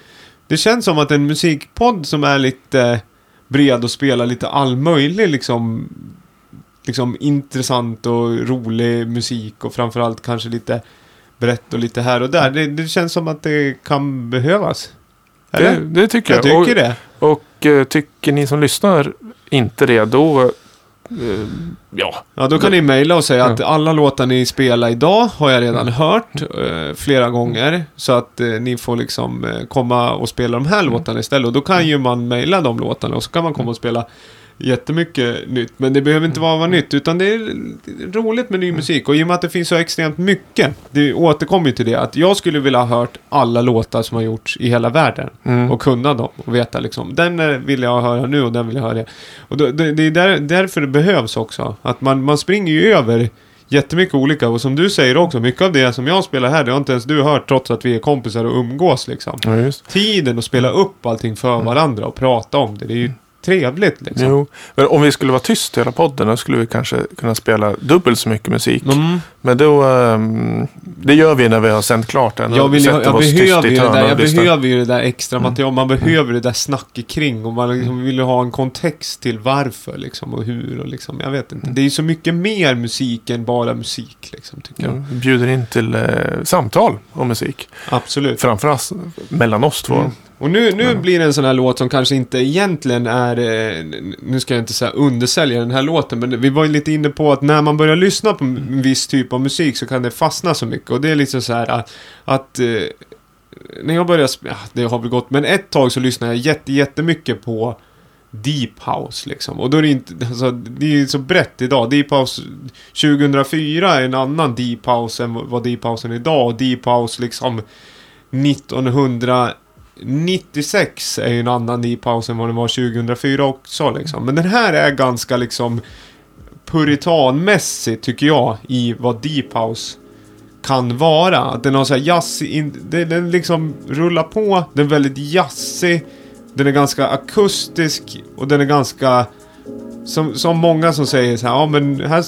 [SPEAKER 1] Det känns som att en musikpodd som är lite bred och spelar lite all möjlig liksom... Liksom intressant och rolig musik och framförallt kanske lite brett och lite här och där. Det, det känns som att det kan behövas. Eller?
[SPEAKER 2] Det, det tycker jag.
[SPEAKER 1] jag tycker
[SPEAKER 2] och,
[SPEAKER 1] det.
[SPEAKER 2] och eh, tycker ni som lyssnar inte det, då... eh, ja.
[SPEAKER 1] Ja, då kan ni mejla och säga
[SPEAKER 2] Ja.
[SPEAKER 1] att alla låtar ni spelar idag har jag redan hört eh, flera gånger. Så att eh, ni får liksom eh, komma och spela de här låtarna istället. Och då kan ju man mejla de låtarna och så kan man komma och spela jättemycket nytt. Men det behöver inte vara, vara nytt, utan det är roligt med ny musik. Och i och med att det finns så extremt mycket, det återkommer ju till det, att jag skulle vilja ha hört alla låtar som har gjorts i hela världen.
[SPEAKER 2] Mm.
[SPEAKER 1] Och kunna dem och veta liksom, den eh, vill jag höra nu och den vill jag höra det. Och då, det, det är där, därför det behövs också. Att man, man springer ju över jättemycket olika. Och som du säger också, mycket av det som jag spelar här, det har inte ens du hört trots att vi är kompisar och umgås liksom.
[SPEAKER 2] Ja.
[SPEAKER 1] Tiden att spela upp allting för varandra och prata om det, det är ju trevligt liksom.
[SPEAKER 2] Jo. Men om vi skulle vara tyst hela podden då skulle vi kanske kunna spela dubbelt så mycket musik.
[SPEAKER 1] Mm.
[SPEAKER 2] Men då, ehm, det gör vi när vi har sänt klart den.
[SPEAKER 1] Jag, vill, jag,
[SPEAKER 2] tyst
[SPEAKER 1] behöver ju det där, jag behöver ju det där extra material. Man behöver det där snacket kring. Och man liksom vill ha en kontext till varför liksom, och hur. Och liksom, jag vet inte. Det är ju så mycket mer musik än bara musik. Liksom, tycker jag.
[SPEAKER 2] Bjuder in till eh, samtal om musik.
[SPEAKER 1] Absolut.
[SPEAKER 2] Framförallt mellan oss två.
[SPEAKER 1] Och nu, nu blir det en sån här låt som kanske inte egentligen är, eh, nu ska jag inte säga undersälja den här låten, men vi var ju lite inne på att när man börjar lyssna på en viss typ av musik så kan det fastna så mycket. Och det är liksom så här att, att eh, när jag började, ja, det har väl gått, men ett tag så lyssnade jag jätte, jättemycket på Deep House liksom. Och då är det inte, alltså, det är ju så brett idag. Deep House 2004 är en annan Deep House än vad Deep House är idag. Och Deep House liksom 96 är ju en annan Deep House än vad den var 2004 också liksom. Men den här är ganska liksom puritanmässig tycker jag i vad Deep House kan vara. Att den har så här jazz, in, den, den liksom rullar på, den är väldigt jazzig, den är ganska akustisk och den är ganska som, som många som säger så här, ja men här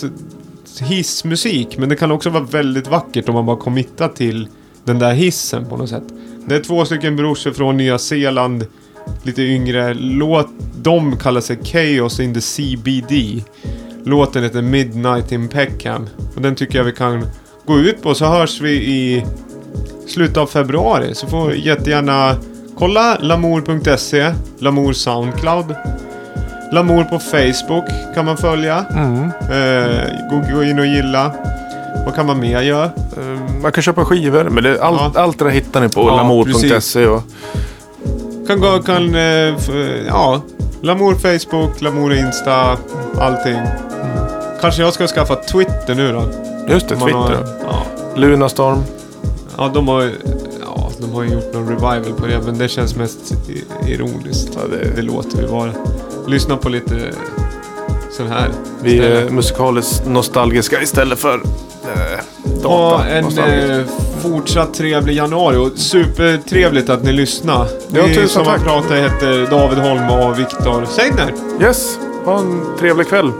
[SPEAKER 1] hissmusik, men det kan också vara väldigt vackert om man bara committar till den där hissen på något sätt. Det är två stycken brorsor från Nya Zeeland, lite yngre. Låt, de kallar sig Chaos in the CBD. Låten heter Midnight in Peckham. Och den tycker jag vi kan gå ut på, så hörs vi i slutet av februari. Så får jättegärna kolla lamour.se, Lamour Soundcloud. Lamour på Facebook kan man följa.
[SPEAKER 2] Mm.
[SPEAKER 1] Eh, gå, gå in och gilla. Vad kan man mer göra?
[SPEAKER 2] Eh, Man kan köpa skivor, men det, allt,
[SPEAKER 1] Ja.
[SPEAKER 2] allt det där hittar ni på
[SPEAKER 1] Ja,
[SPEAKER 2] lamour.se. Och,
[SPEAKER 1] Kan gå, kan, eh, f, ja. Lamour Facebook, Lamour Insta, allting. Kanske jag ska skaffa Twitter nu då.
[SPEAKER 2] just det, Twitter.
[SPEAKER 1] Har, ja.
[SPEAKER 2] Lunarstorm.
[SPEAKER 1] ja, de har. Ja, de har gjort någon revival på det, men det känns mest ironiskt.
[SPEAKER 2] Ja, det-
[SPEAKER 1] det låter vi vara. Lyssna på lite sån här.
[SPEAKER 2] Vi är musikaliskt nostalgiska istället för eh, data.
[SPEAKER 1] Ha en eh, fortsatt trevlig januari och supertrevligt att ni lyssnar.
[SPEAKER 2] Ja, tusen
[SPEAKER 1] som
[SPEAKER 2] tack.
[SPEAKER 1] har pratat heter David Holm och Viktor Seidner.
[SPEAKER 2] Yes, ha en trevlig kväll.